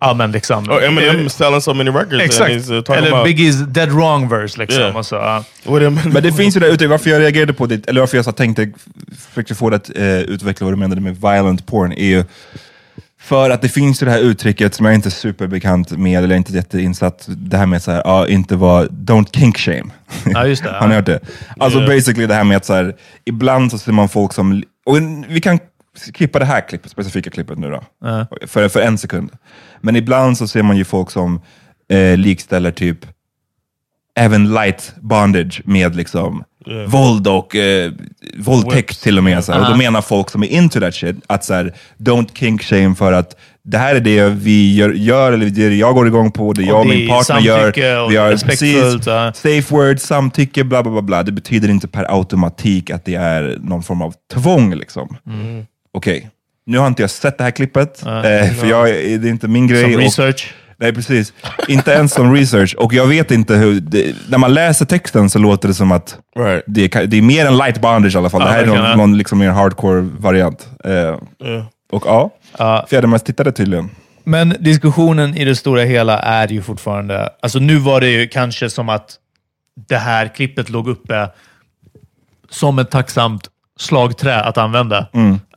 Ja, men liksom... Oh, Eminem is selling so many records. and Exakt. he's, uh, talking Eller about Biggies dead wrong verse. Liksom. Yeah. Och så, ja. Men det finns ju där ute, varför jag reagerade på det, eller varför jag så tänkte, försökte få dig att eh, utveckla vad du menade med violent porn, är ju för att det finns ju det här uttrycket som jag inte är superbekant med, eller inte jätteinsatt, det här med så här, ja, inte vara, don't kink shame. Ja, just det. Har ni hört det? Alltså Yeah. basically det här med att så här, ibland så ser man folk som, och vi kan klippa det här klippet, specifika klippet nu då, för, för en sekund. Men ibland så ser man ju folk som eh, likställer typ även light bondage med liksom våld och eh, våldtäkt till och med. Så här. Och då menar folk som är into that shit att så här, don't kink shame för att det här är det vi gör, gör eller det jag går igång på, det jag och min partner gör. och Vi har respektfullt, ja. safe word, samtycke, bla bla bla. bla. Det betyder inte per automatik att det är någon form av tvång. Liksom. Mm. Okej, nu har inte jag sett det här klippet, eh, för jag, det är inte min grej. Som och- research. Nej, precis. Inte ens som research. Och jag vet inte hur... Det, när man läser texten så låter det som att Right. det, är, det är mer än light bondage i alla fall. Ja, det här är någon, någon liksom mer hardcore-variant. Eh, Och ja, fjärde mest tittade tydligen. Men diskussionen i det stora hela är ju fortfarande... Alltså nu var det ju kanske som att det här klippet låg uppe som ett tacksamt slagträ att använda.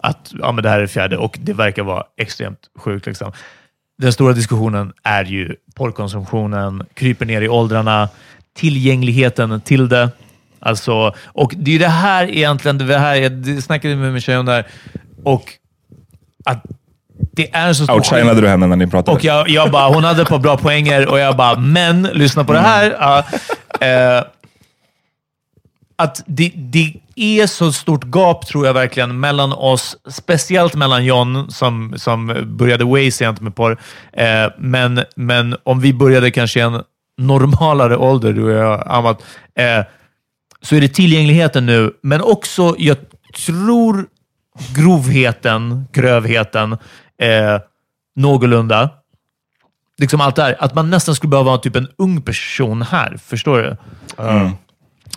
Att ja, men det här är fjärde och det verkar vara extremt sjukt. Liksom. Den stora diskussionen är ju porrkonsumtionen, kryper ner i åldrarna, tillgängligheten till det. Alltså, och det är det här egentligen, det här, jag snackade med min tjej om det här, och att det är en så stor Outshinade du henne när ni pratade? och jag, jag bara, hon hade ett par bra poänger och jag bara, men lyssna på det här. Ja, eh, att det, det är så stort gap, tror jag verkligen, mellan oss. Speciellt mellan John, som, som började way sent med porr. Eh, men, men om vi började kanske i en normalare ålder, du och jag, Amat, eh, så är det tillgängligheten nu, men också, jag tror, grovheten, grövheten, eh, någorlunda. Liksom allt det här. Att man nästan skulle behöva ha typ en ung person här. Förstår du? Mm.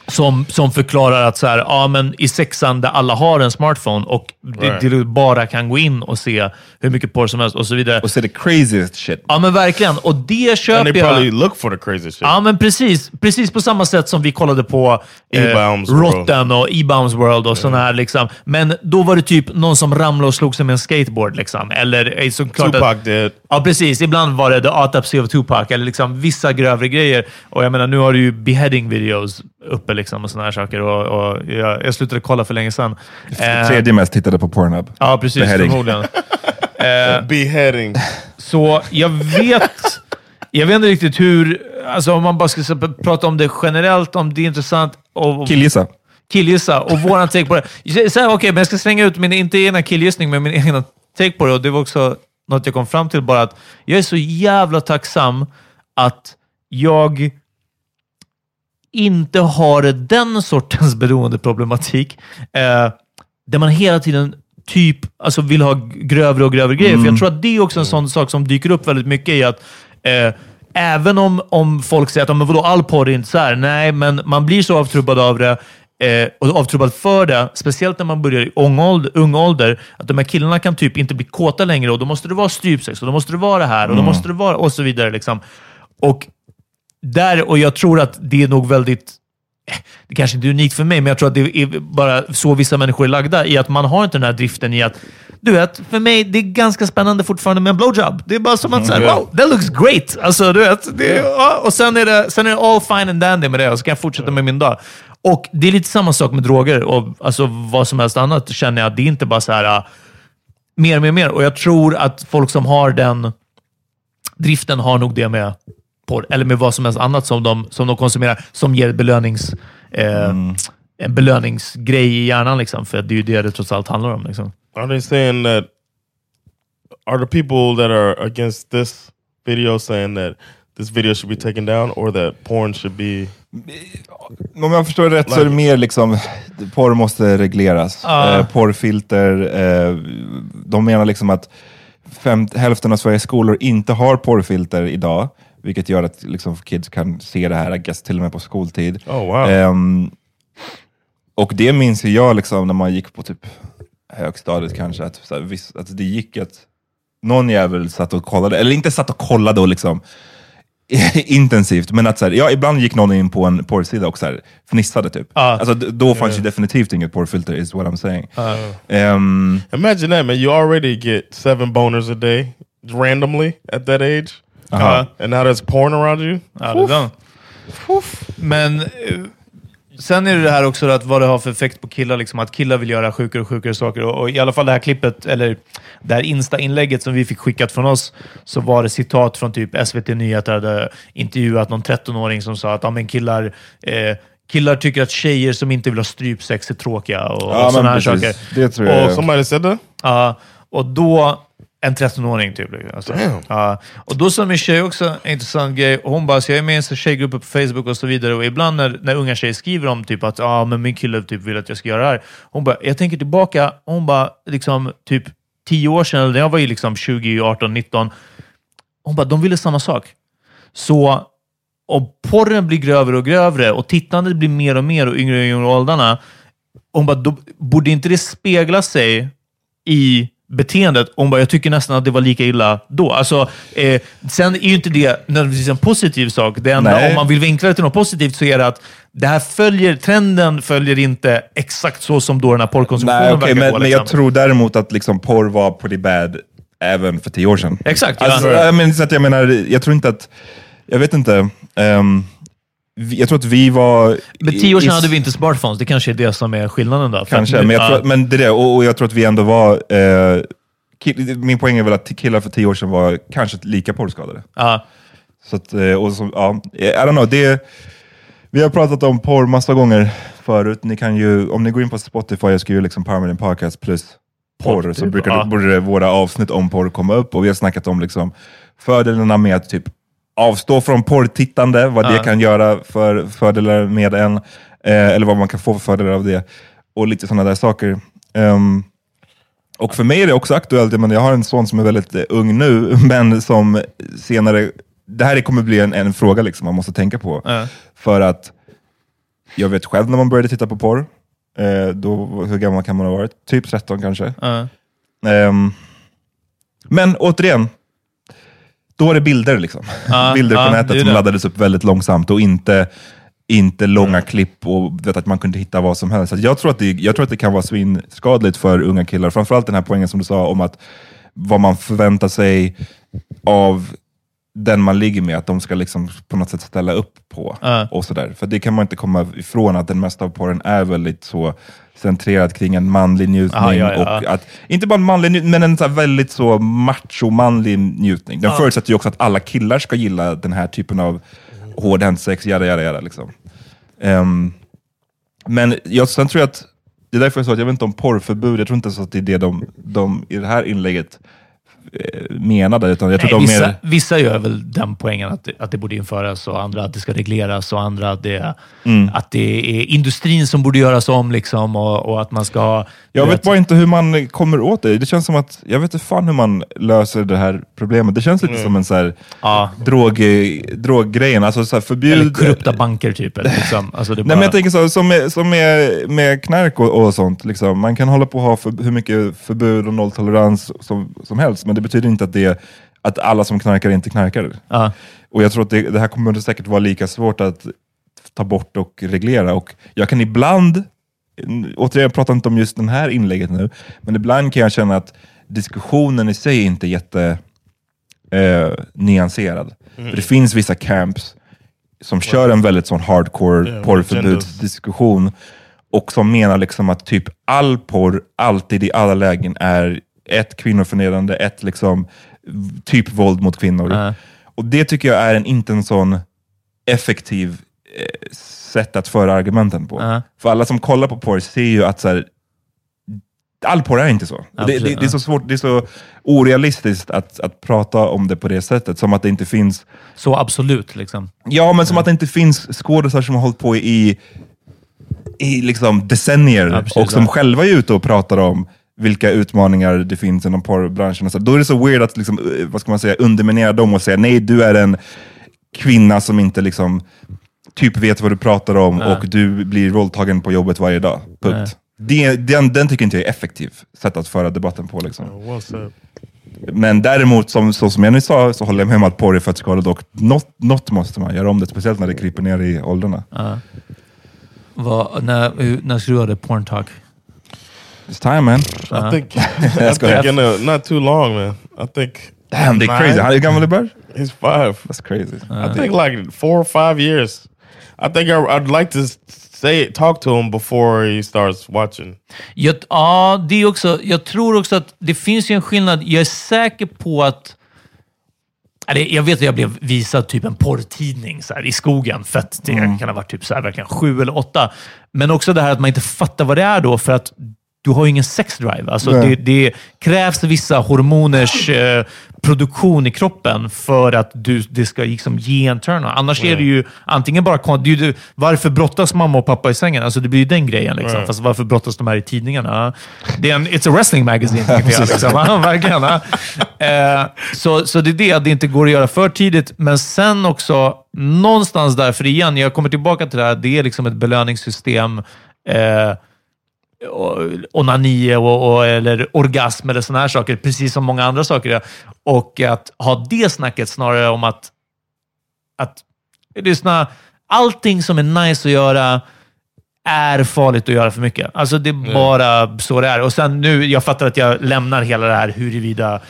Som, som förklarar att så här, ja, men i sexan där alla har en smartphone och det, Right. det bara kan gå in och se hur mycket porr som helst och så vidare. Och är det craziest shit. Ja, men verkligen. Och det And köper they jag. probably look for the crazy shit. Ja, men precis. Precis på samma sätt som vi kollade på eh. Rotten och E-Bounds World och sådana här. Liksom. Men då var det typ någon som ramlade och slog sig med en skateboard. Liksom. Eller eh, såklart Tupac att, did. Ja, precis. Ibland var det The Autopsy of Tupac, eller liksom vissa grövre grejer. Och jag menar, nu har du ju beheading videos uppe liksom och sådana här saker. Och, och jag, jag slutade kolla för länge sedan. Eh, Tredje mest tittade på Pornhub. Ja, precis. Beheading. Förmodligen. Eh, Beheading. så jag vet, jag vet inte riktigt hur... Alltså om man bara ska så- prata om det generellt, om det är intressant. Och, Killgissa. killgissa och våran take på det. Okej, men jag ska slänga ut min, inte egna killgissning, men min egna take på det. Och det var också något jag kom fram till bara att jag är så jävla tacksam att jag inte har den sortens beroendeproblematik. Eh, där man hela tiden typ alltså vill ha grövre och grövre grejer. För jag tror att det är också en sån sak som dyker upp väldigt mycket i att eh, även om, om folk säger att "Ja, men vadå, all porr är inte så här. Nej, men man blir så avtrubbad av det eh, och avtrubbad för det, speciellt när man börjar i ung ålder, ung ålder, att de här killarna kan typ inte bli kåta längre och då måste det vara strypsex och då måste det vara det här och då måste det vara och så vidare. Liksom. Och där, och jag tror att det är nog väldigt eh, det kanske inte är unikt för mig, men jag tror att det är bara så vissa människor är lagda i att man har inte den här driften i att du vet, för mig det är ganska spännande fortfarande med en blowjob. Det är bara som att säga, wow, that looks great! Alltså, du vet, det, ja, och sen är, det, sen är det all fine and dandy med det och så kan jag fortsätta med min dag. Och det är lite samma sak med droger och alltså, vad som helst annat känner jag. Det är inte bara så här mer, mer, mer. Och jag tror att folk som har den driften har nog det med porr, eller med vad som helst annat som de, som de konsumerar, som ger belönings... Eh, en belöningsgrej i hjärnan. Liksom, för det är ju det det trots allt handlar om. Liksom. Are they saying that? Are the people that are against this video saying that this video should be taken down, or that porn should be? Om jag förstår rätt så är det mer liksom, porr måste regleras. Ja. Eh, porrfilter, eh, de menar liksom att fem, hälften av Sveriges skolor inte har porrfilter idag, vilket gör att liksom, kids kan se det här, I guess, till och med på skoltid. Oh wow! Ehm, och det minns jag liksom, när man gick på typ högstadiet kanske, att, så här, visst, att det gick att någon jävel satt och kollade, eller inte satt och kollade och liksom intensivt, men att så här, ja, ibland gick någon in på en porrsida och så här, fnissade typ. Ja. Alltså, då fanns ju definitivt inget porrfilter, is what I'm saying. Ehm, Imagine that, man. You already get seven boners a day randomly at that age, Uh-huh. and now there's porn around you. Ja, det är den. Men eh, sen är det det här också att vad det har för effekt på killar. Liksom, att killar vill göra sjukare och sjukare saker. Och, och i alla fall det här klippet, eller det här Insta-inlägget som vi fick skickat från oss, så var det citat från typ SVT Nyheter hade intervjuat någon 13-åring som sa att ja, men killar eh, Killar tycker att tjejer som inte vill ha strypsex är tråkiga och, Ja, och sådana här saker. Det tror jag. Och, Somebody said that. Ja, och då... En 13-åring typ. Alltså. Ja, och då sa min tjej också en intressant grej. Hon bara, så jag är med i en tjejgrupp på Facebook och så vidare. Och ibland när, när unga tjejer skriver om typ att ah, men min kille typ vill att jag ska göra det här. Hon bara, jag tänker tillbaka. Hon bara, liksom typ 10 år sedan, eller när jag var liksom 20, 18, 19. Hon bara, de ville samma sak. Så om porren blir grövre och grövre och tittandet blir mer och mer och yngre och yngre åldrarna. Hon bara, då borde inte det spegla sig i beteendet? Hon bara, jag tycker nästan att det var lika illa då. Alltså, eh, sen är ju inte det nödvändigtvis en positiv sak. Det enda, Nej. om man vill vinkla det till något positivt så är det att det här följer, trenden följer inte exakt så som då den här porrkonsumtionen nej, okej, verkar men, gå. men jag liksom. tror däremot att liksom, porr var pretty bad även för tio år sedan. Exakt, ja. Alltså, jag, menar, så att jag menar, jag tror inte att, jag vet inte, vi, jag tror att vi var... Men tio år sedan i- hade vi inte smartphones. Det kanske är det som är skillnaden då. Att Kanske, men, jag ja. tror, men det är det, och, och jag tror att vi ändå var... Eh, kill, min poäng är väl att killar för tio år sedan var kanske lika porrskadade. Ja. Så att, eh, och så, ja, I don't know, det, vi har pratat om porr massa gånger förut. Ni kan ju, om ni går in på Spotify och skriver liksom Million Podcast plus porr, Porr, så brukar, ja. borde våra avsnitt om porr komma upp. Och vi har snackat om liksom, fördelarna med typ, avstå från porrtittande, vad det kan göra för fördelar med en, eh, eller vad man kan få för fördelar av det. Och lite sådana där saker. Ehm, och för mig är det också aktuellt, jag, menar, jag har en son som är väldigt eh, ung nu, men som senare, det här kommer bli en, en fråga liksom, man måste tänka på. Ja. För att jag vet själv när man började titta på porr, eh, då, hur gammal kan man ha varit? Typ 13 kanske. Ja. Ehm, men återigen, då var det bilder liksom. Ja, bilder på det nätet som det. laddades upp väldigt långsamt och inte, inte långa klipp och vet att man kunde hitta vad som helst. Så jag, tror att det, jag tror att det kan vara svinskadligt för unga killar. Framförallt den här poängen som du sa om att vad man förväntar sig av den man ligger med, att de ska liksom på något sätt ställa upp på. Ja. och sådär. För det kan man inte komma ifrån, att den mesta av porren är väldigt så centrerad kring en manlig njutning. Ja, ja, ja. Och att, inte bara en manlig njutning, men en så väldigt så macho-manlig njutning. Den förutsätter ju också att alla killar ska gilla den här typen av hårdhänt sex, jada, jada, jada. Liksom. Ehm, men jag, sen tror jag att, det är därför jag sa att jag vet inte om porrförbud, jag tror inte så att det är det de, de i det här inlägget menade, utan jag tror Nej, de vissa, mer... vissa gör väl den poängen att att det borde införas och andra att det ska regleras och andra att det, Mm. att det är industrin som borde göras om liksom och, och att man ska ha... Jag vet bara inte hur man kommer åt det. Det känns som att, jag vet inte fan hur man löser det här problemet. Det känns lite som en så här, Ja. drog, droggrejen, alltså så här förbjud... Eller korrupta banker typ. Eller liksom. alltså det är Nej, men bara- jag tänker så, som med, som med, med knark och, och sånt. Liksom. Man kan hålla på och ha för, hur mycket förbud och nolltolerans som, som helst, men det betyder inte att, det, att alla som knarkar inte knarkar. Ja. Och jag tror att det, det här kommer säkert vara lika svårt att ta bort och reglera. Och jag kan ibland, återigen jag pratar inte om just det här inlägget nu, men ibland kan jag känna att diskussionen i sig inte är jätte eh, nyanserad. För det finns vissa camps som kör en väldigt sån hardcore Yeah, porrförbudsdiskussion och som menar liksom att typ all porr alltid i alla lägen är ett kvinnoförnedrande, ett liksom typ våld mot kvinnor. Ja. Och det tycker jag är en, inte en sån effektiv sätt att föra argumenten på. Ja. För alla som kollar på porr ser ju att så här, all porr är inte så. Det, det, det är så svårt, det är så orealistiskt att, att prata om det på det sättet. Som att det inte finns Så absolut. Liksom. Ja, men som att det inte finns skådespelare som har hållit på i, i liksom decennier Ja, och som själva är ute och pratar om vilka utmaningar det finns inom porrbranschen. och Så då är det så weird att liksom, eh, vad ska man säga, underminera dem och säga nej, du är en kvinna som inte liksom, typ vet vad du pratar om Ja. och du blir våldtagen på jobbet varje dag. Punkt. Det, den, den tycker inte jag är effektiv sätt att föra debatten på. Liksom. Said. Men däremot, som, så som jag nu sa, så håller jag med om att porr är skadligt och något, något måste man göra om det, speciellt när det kryper ner i åldrarna. Vad, när, när det? Porn talk? It's time man. I think, I think in a, not too long, man. I think Damn, det är crazy. Hur gammal är Bert? he's five. That's crazy. I think like four or five years. I think I, I'd like to say talk to him before he starts watching. Jag, ja, det är också, jag tror också att det finns ju en skillnad. Jag är säker på att... Eller, jag vet att jag blev visad typ en porrtidning så här, i skogen. För att det Mm. kan ha varit typ så här, verkligen sju eller åtta. Men också det här att man inte fattar vad det är då, för att du har ju ingen sexdrive. Alltså det, det krävs vissa hormoners eh, produktion i kroppen för att du, det ska liksom ge en turn on. Annars är det ju antingen bara... Det ju, varför brottas mamma och pappa i sängen? Alltså det blir ju den grejen. Liksom. Fast varför brottas de här i tidningarna? Det är en, it's a wrestling magazine, tycker jag. Liksom. Verkligen. Eh, så, så det är det, att det inte går att göra för tidigt. Men sen också, någonstans där, för igen, jag kommer tillbaka till det här, det är liksom ett belöningssystem. Eh, onani och, och, eller orgasm eller sådana här saker, precis som många andra saker. Och att ha det snacket snarare om att, att lyssna, allting som är nice att göra är farligt att göra för mycket. Alltså det är bara så det är. Och sen nu, jag fattar att jag lämnar hela det här huruvida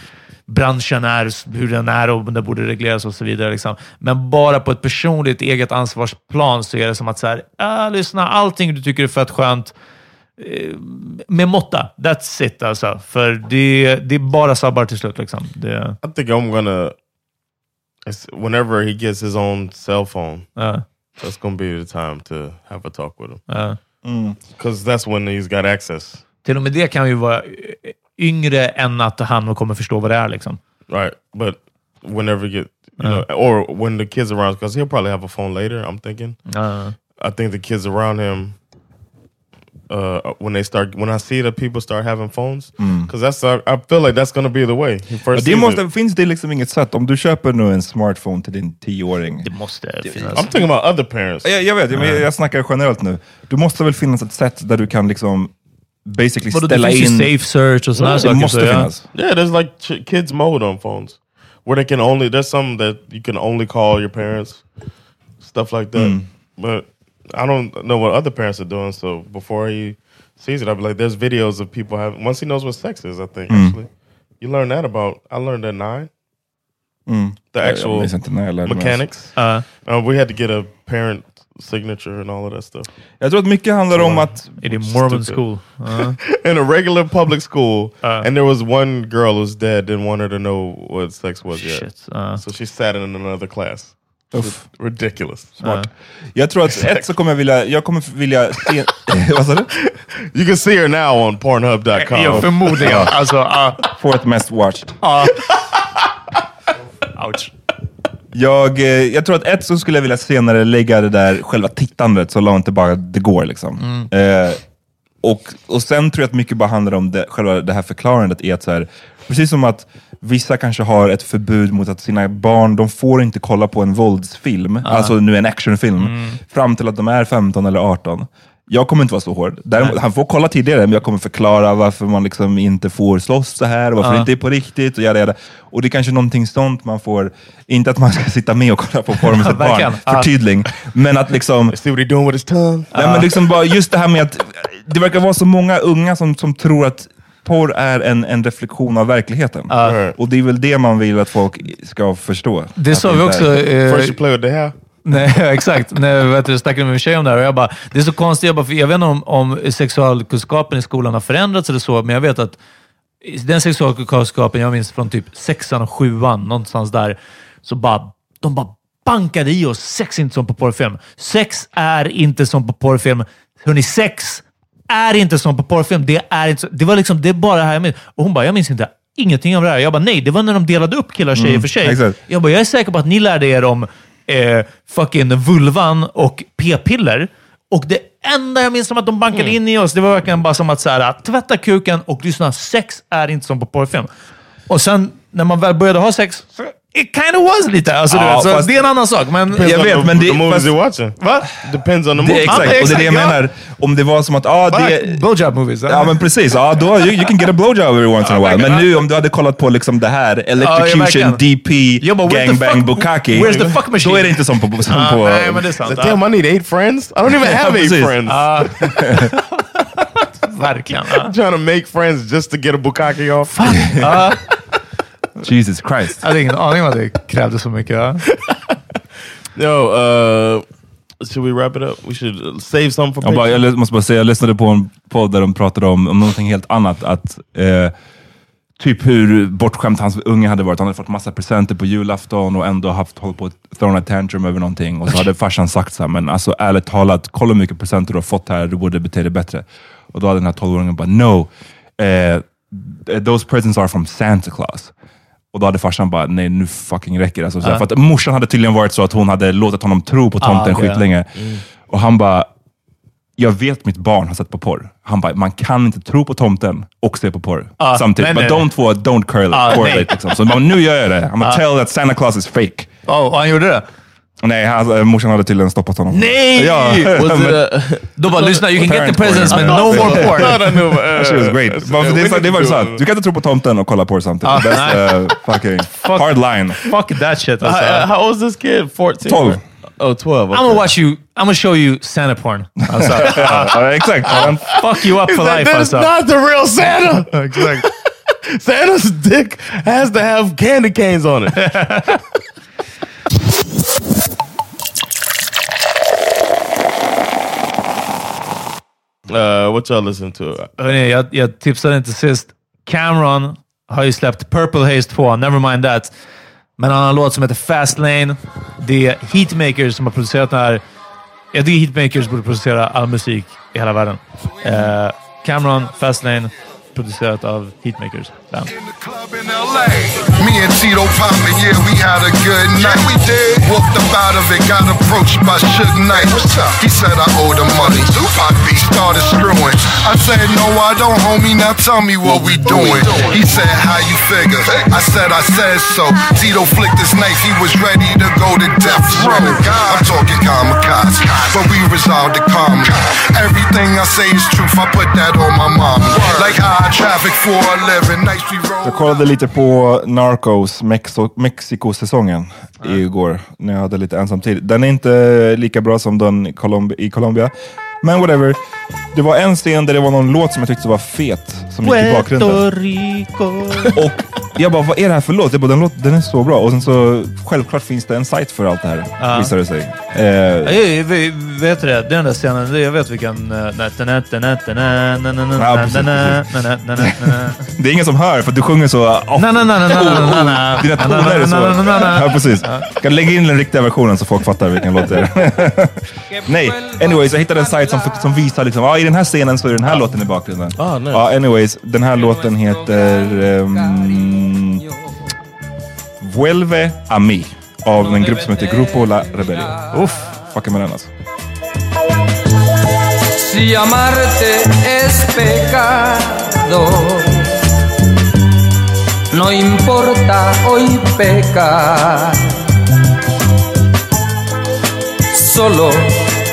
branschen är hur den är och om det borde regleras och så vidare. Liksom. Men bara på ett personligt eget ansvarsplan så är det som att så här, ah, lyssna, allting du tycker är fett skönt, med måtta. That's it alltså. För det, det är bara sabbar till slut. Liksom. Det, I think I'm gonna. Whenever he gets his own cell phone, ja, that's gonna be the time to have a talk with him because that's when he's got access. Till och med det kan ju vara yngre än att han kommer förstå vad det är. Liksom. Right, but whenever you get, you know, or when the kids around, because he'll probably have a phone later. I'm thinking. I think the kids around him, uh, when they start, when I see that people start having phones, because that's, I, I feel like that's to be the way. First det måste, it. finns det liksom inget sätt, om du köper nu en smartphone till din tioåring. Det måste finnas. I'm thinking about other parents. Jag, jag vet, jag, jag, jag snackar generellt nu. Du måste väl finnas ett sätt där du kan liksom basically det ställa in... safe search och sådana här det saker. måste finnas. Yeah, there's like kids mode on phones where they can only there's some that you can only call your parents, stuff like that. But I don't know what other parents are doing. So before he sees it, I'll be like, there's videos of people having. Once he knows what sex is, I think mm. actually you learn that about. I learned at nine. Mm. The Jag actual minns inte när jag lärde mig. mechanics. Ja. Uh, we had to get a parent signature and all of that stuff. Jag tror att mycket handlar om att... Är det Mormon Stupid. school? Ja. Uh-huh. in a regular public school, uh. and there was one girl who's dead, didn't want her to know what sex was yet. Shit. Ja. So she sat in another class. Uff. Ridiculous. Smart. Jag tror att ett så kommer jag vilja... Jag kommer vilja se... Vad sa du? You can see her now on Pornhub.com. Ja, förmodligen. Alltså, ja. Fourth mest watched. ouch. Jag, eh, jag tror att ett så skulle jag vilja senare lägga det där själva tittandet så långt det bara det går. Liksom. Eh, och, och sen tror jag att mycket bara handlar om det, själva det här förklarandet. Är att så här, precis som att vissa kanske har ett förbud mot att sina barn, de får inte kolla på en våldsfilm, alltså nu en actionfilm, fram till att de är 15 eller 18. Jag kommer inte vara så hård. Däremot, han får kolla tidigare, men jag kommer förklara varför man liksom inte får slåss så här, och varför det inte är på riktigt. Och, jada, jada. och det är kanske någonting sånt man får, inte att man ska sitta med och kolla på porr med sitt barn, förtydling, men att liksom See what he doing with his tongue? Nej, men liksom bara just det här med att det verkar vara så många unga som, som tror att porr är en, en reflektion av verkligheten. Och det är väl det man vill att folk ska förstå. Det sa vi också. eh, First you play with the hair. Nej, exakt. När vet du, jag snackade med min tjej om det här och jag bara, det är så konstigt. Jag, bara, för jag vet inte om, om sexualkunskapen i skolan har förändrats eller så, men jag vet att den sexualkunskapen jag minns från typ sexan och sjuan, någonstans där, så bara, de bara bankade i oss sex är inte som på porrfilm. Sex är inte som på porrfilm. Hörni, sex är inte som på porrfilm. Det är inte så, Det var liksom, det är bara det här jag minns. Och hon bara, jag minns inte ingenting av det här. Jag bara, nej, det var när de delade upp killar och tjejer Mm, för sig. exakt. Jag bara, jag är säker på att ni lärde er om eh, fucking vulvan och p-piller. Och det enda jag minns som att de bankade Mm. in i oss, det var verkligen bara som att så här, tvätta kuken och lyssna. Sex är inte som på porrfilm. Och sen när man väl började ha sex, it kind of was lite. Alltså, du Ja, vet, så fast- det är en annan sak. Men Jag vet, the, men det- the movies fast- you're watching. Va? Depends on the Det, movie. exakt, Ja, och det är det jag exakt, ja. menar. Om det var som att, ah, det... Blowjob movies. Ja men precis, ja, då, you, you can get a blowjob every once in a while. Men nu om du hade kollat på liksom det här, Electrocution. DP, Ja, the Gangbang, fuck- Bukaki. where's the fuck machine? Då är det inte som på... Som Ah, på nej, men det är sant. Damn, I need eight friends. I don't even have eight friends. Ja. Verkligen. Trying to make friends just to get a bukkake off. Jesus Christ. Jag hade ingen aning om att det krävdes så mycket. Yo, uh, should we wrap it up? We should save some for Jag, bara, jag måste bara säga, jag lyssnade på en podd där de pratade om, om någonting helt annat. Att, eh, typ hur bortskämd hans unge hade varit. Han hade fått massa presenter på julafton och ändå haft hållit på att thrown a tantrum över någonting. Och så hade farsan sagt så här, men alltså ärligt talat, kolla hur mycket presenter du har fått här, du borde bete dig bättre. Och då hade den här 12-åringen bara, no, eh, those presents are from Santa Claus. Och då hade farsan bara, nej nu fucking räcker det. Alltså, så här, För att morsan hade tydligen varit så att hon hade låtit honom tro på tomten Ah, okej. skitlänge. Och han bara, jag vet mitt barn har sett på porr. Han bara, man kan inte tro på tomten och se på porr Ah, samtidigt. nej, Men nej. de två, don't correlate. Ah, correlate nej. liksom. Så bara, nu gör jag det. I'm gonna tell that Santa Claus is fake. Oh, och han gjorde det? Nej, han, äh, morsan hade tydligen stoppat honom. Nej! Ja, Was it a, Då bara, lyssna, you can get the presents but no more porn. She was great. För det, det var så att du kan inte tro på tomten och kolla porr samtidigt. That's uh, fucking hard line. Fuck that shit alltså. how old is this kid? 14? 12. Oh, 12. Okay. I'm gonna watch you, I'm gonna show you Santa porn. Alltså, exakt. Fuck you up for life That's alltså. not the real Santa! Exakt. Santa's dick has to have candy canes on it. Uh, what y'all listen to? Hörrni, jag, jag tipsade inte sist. Cameron har ju släppt Purple Haze 2, Nevermind That. Men han har en låt som heter Fastlane. Det är Heatmakers som har producerat den här. Jag tycker Heatmakers borde producera all musik i hela världen. Eh, Cameron, Fastlane, producerat av Heatmakers. Bam. Club in LA. Me and Tito Poppin', yeah, we had a good night. we did. Walked up out of it, got approached by Suge Knight. What's up? He said I owe the money. Tupac beat started screwing. I said, no, I don't, homie. Now tell me what we doing. He said, how you figure? I said, I said so. Tito flicked his knife. He was ready to go to death row. I'm talking kamikaze, but we resolved the karma. Everything I say is truth. I put that on my mama. Like high traffic for a living. Nights we roll. Jag kollade lite på Narcos Mexiko-säsongen igår när jag hade lite ensam tid. Den är inte lika bra som den i Colombi- i Colombia. Men whatever. Det var en scen där det var någon låt som jag tyckte var fet som gick i bakgrunden. Rico. Och jag bara, vad är det här för låt? Jag bara, den, låt, den är så bra. Och sen så, självklart finns det en sajt för allt det här, Ja. visade det sig. Eh, Jag, jag, vet det? Det är den där scenen, jag vet vilken... eh, det är ingen som hör för du sjunger så... Dina toner är så... Ja, precis. Kan lägga in den riktiga versionen så folk fattar vilken låt det är. Nej, anyways, jag hittade en sajt som, som visar liksom, ah, i den här scenen så är den här låten i bakgrunden. Ah, nice. Ja, anyways, den här låten heter um, Vuelve a mí av en grupp som heter Grupo La Rebellion. Uff, fucka med den alltså. Si amarte es pecado, no importa hoy pecar. Solo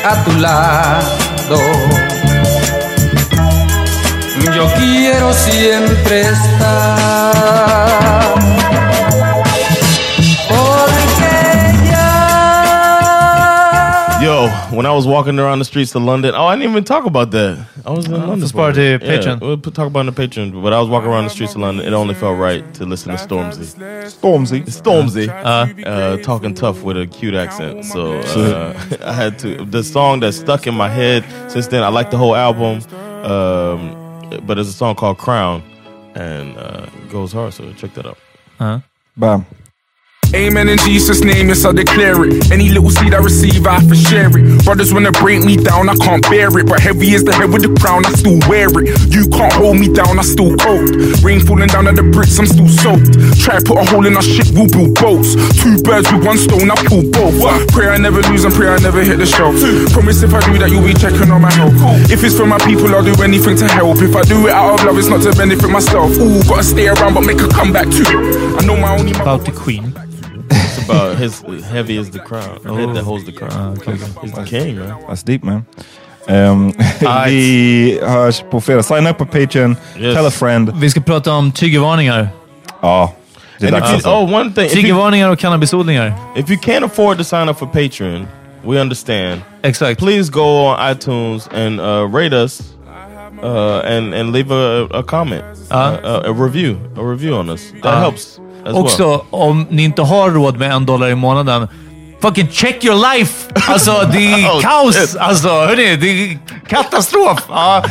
a tu lado. Yo quiero siempre estar. Yo, when I was walking around the streets of London, oh, I didn't even talk about that. I was in London. that's part it. of the Patreon. Yeah, we'll put- talk about it in the Patreon. But I was walking around the streets of London. It only felt right to listen to Stormzy. Stormzy. Stormzy, uh, talking tough with a cute accent. So uh, I had to. The song that stuck in my head since then. I like the whole album, um, but there's a song called Crown, and uh, it goes hard. So check that out. Ja. Bam. Amen in Jesus' name, yes, I declare it. Any little seed I receive, I to share it. Brothers wanna break me down, I can't bear it. But heavy is the head with the crown, I still wear it. You can't hold me down, I still cold. Rain falling down at the bricks, I'm still soaked. Try put a hole in our ship, we'll build boats. Two birds with one stone, I pull both. Pray I never lose and pray I never hit the shelf. Promise if I do that, you'll be checking on my health. If it's for my people, I'll do anything to help. If I do it out of love, it's not to benefit myself. Ooh, gotta stay around but make a comeback too. I know my only About the Queen. It's about his heavy is the crown. The head that holds the crown. Ah, okay. He's the king man. That's deep man. Um, vi hörs på fredag. Sign up på Patreon. Yes. Tell a friend. Vi ska prata om triggervarningar. Ja, det är dags alltså. oh, one thing. If you, Triggervarningar och cannabisodlingar. if you can't afford to sign up for Patreon, we understand. Exakt. Please go on iTunes and uh, rate us uh, and and leave a, a comment, Uh. uh, a review, a review on us. That Uh. helps as Också, well. om ni inte har råd med en dollar i månaden, fucking check your life! Alltså, det är kaos! Alltså, hörni, det är katastrof! Ja,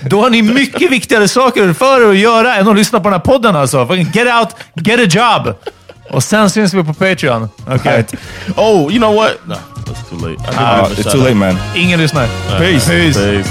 då har ni mycket viktigare saker för er att göra än att lyssna på den här podden alltså. Fucking get out, get a job! Och sen syns vi på Patreon. Okej? Oh, you know what? No, that's too late. Even it's too late man. Ingen lyssnar. Peace. Peace. Peace.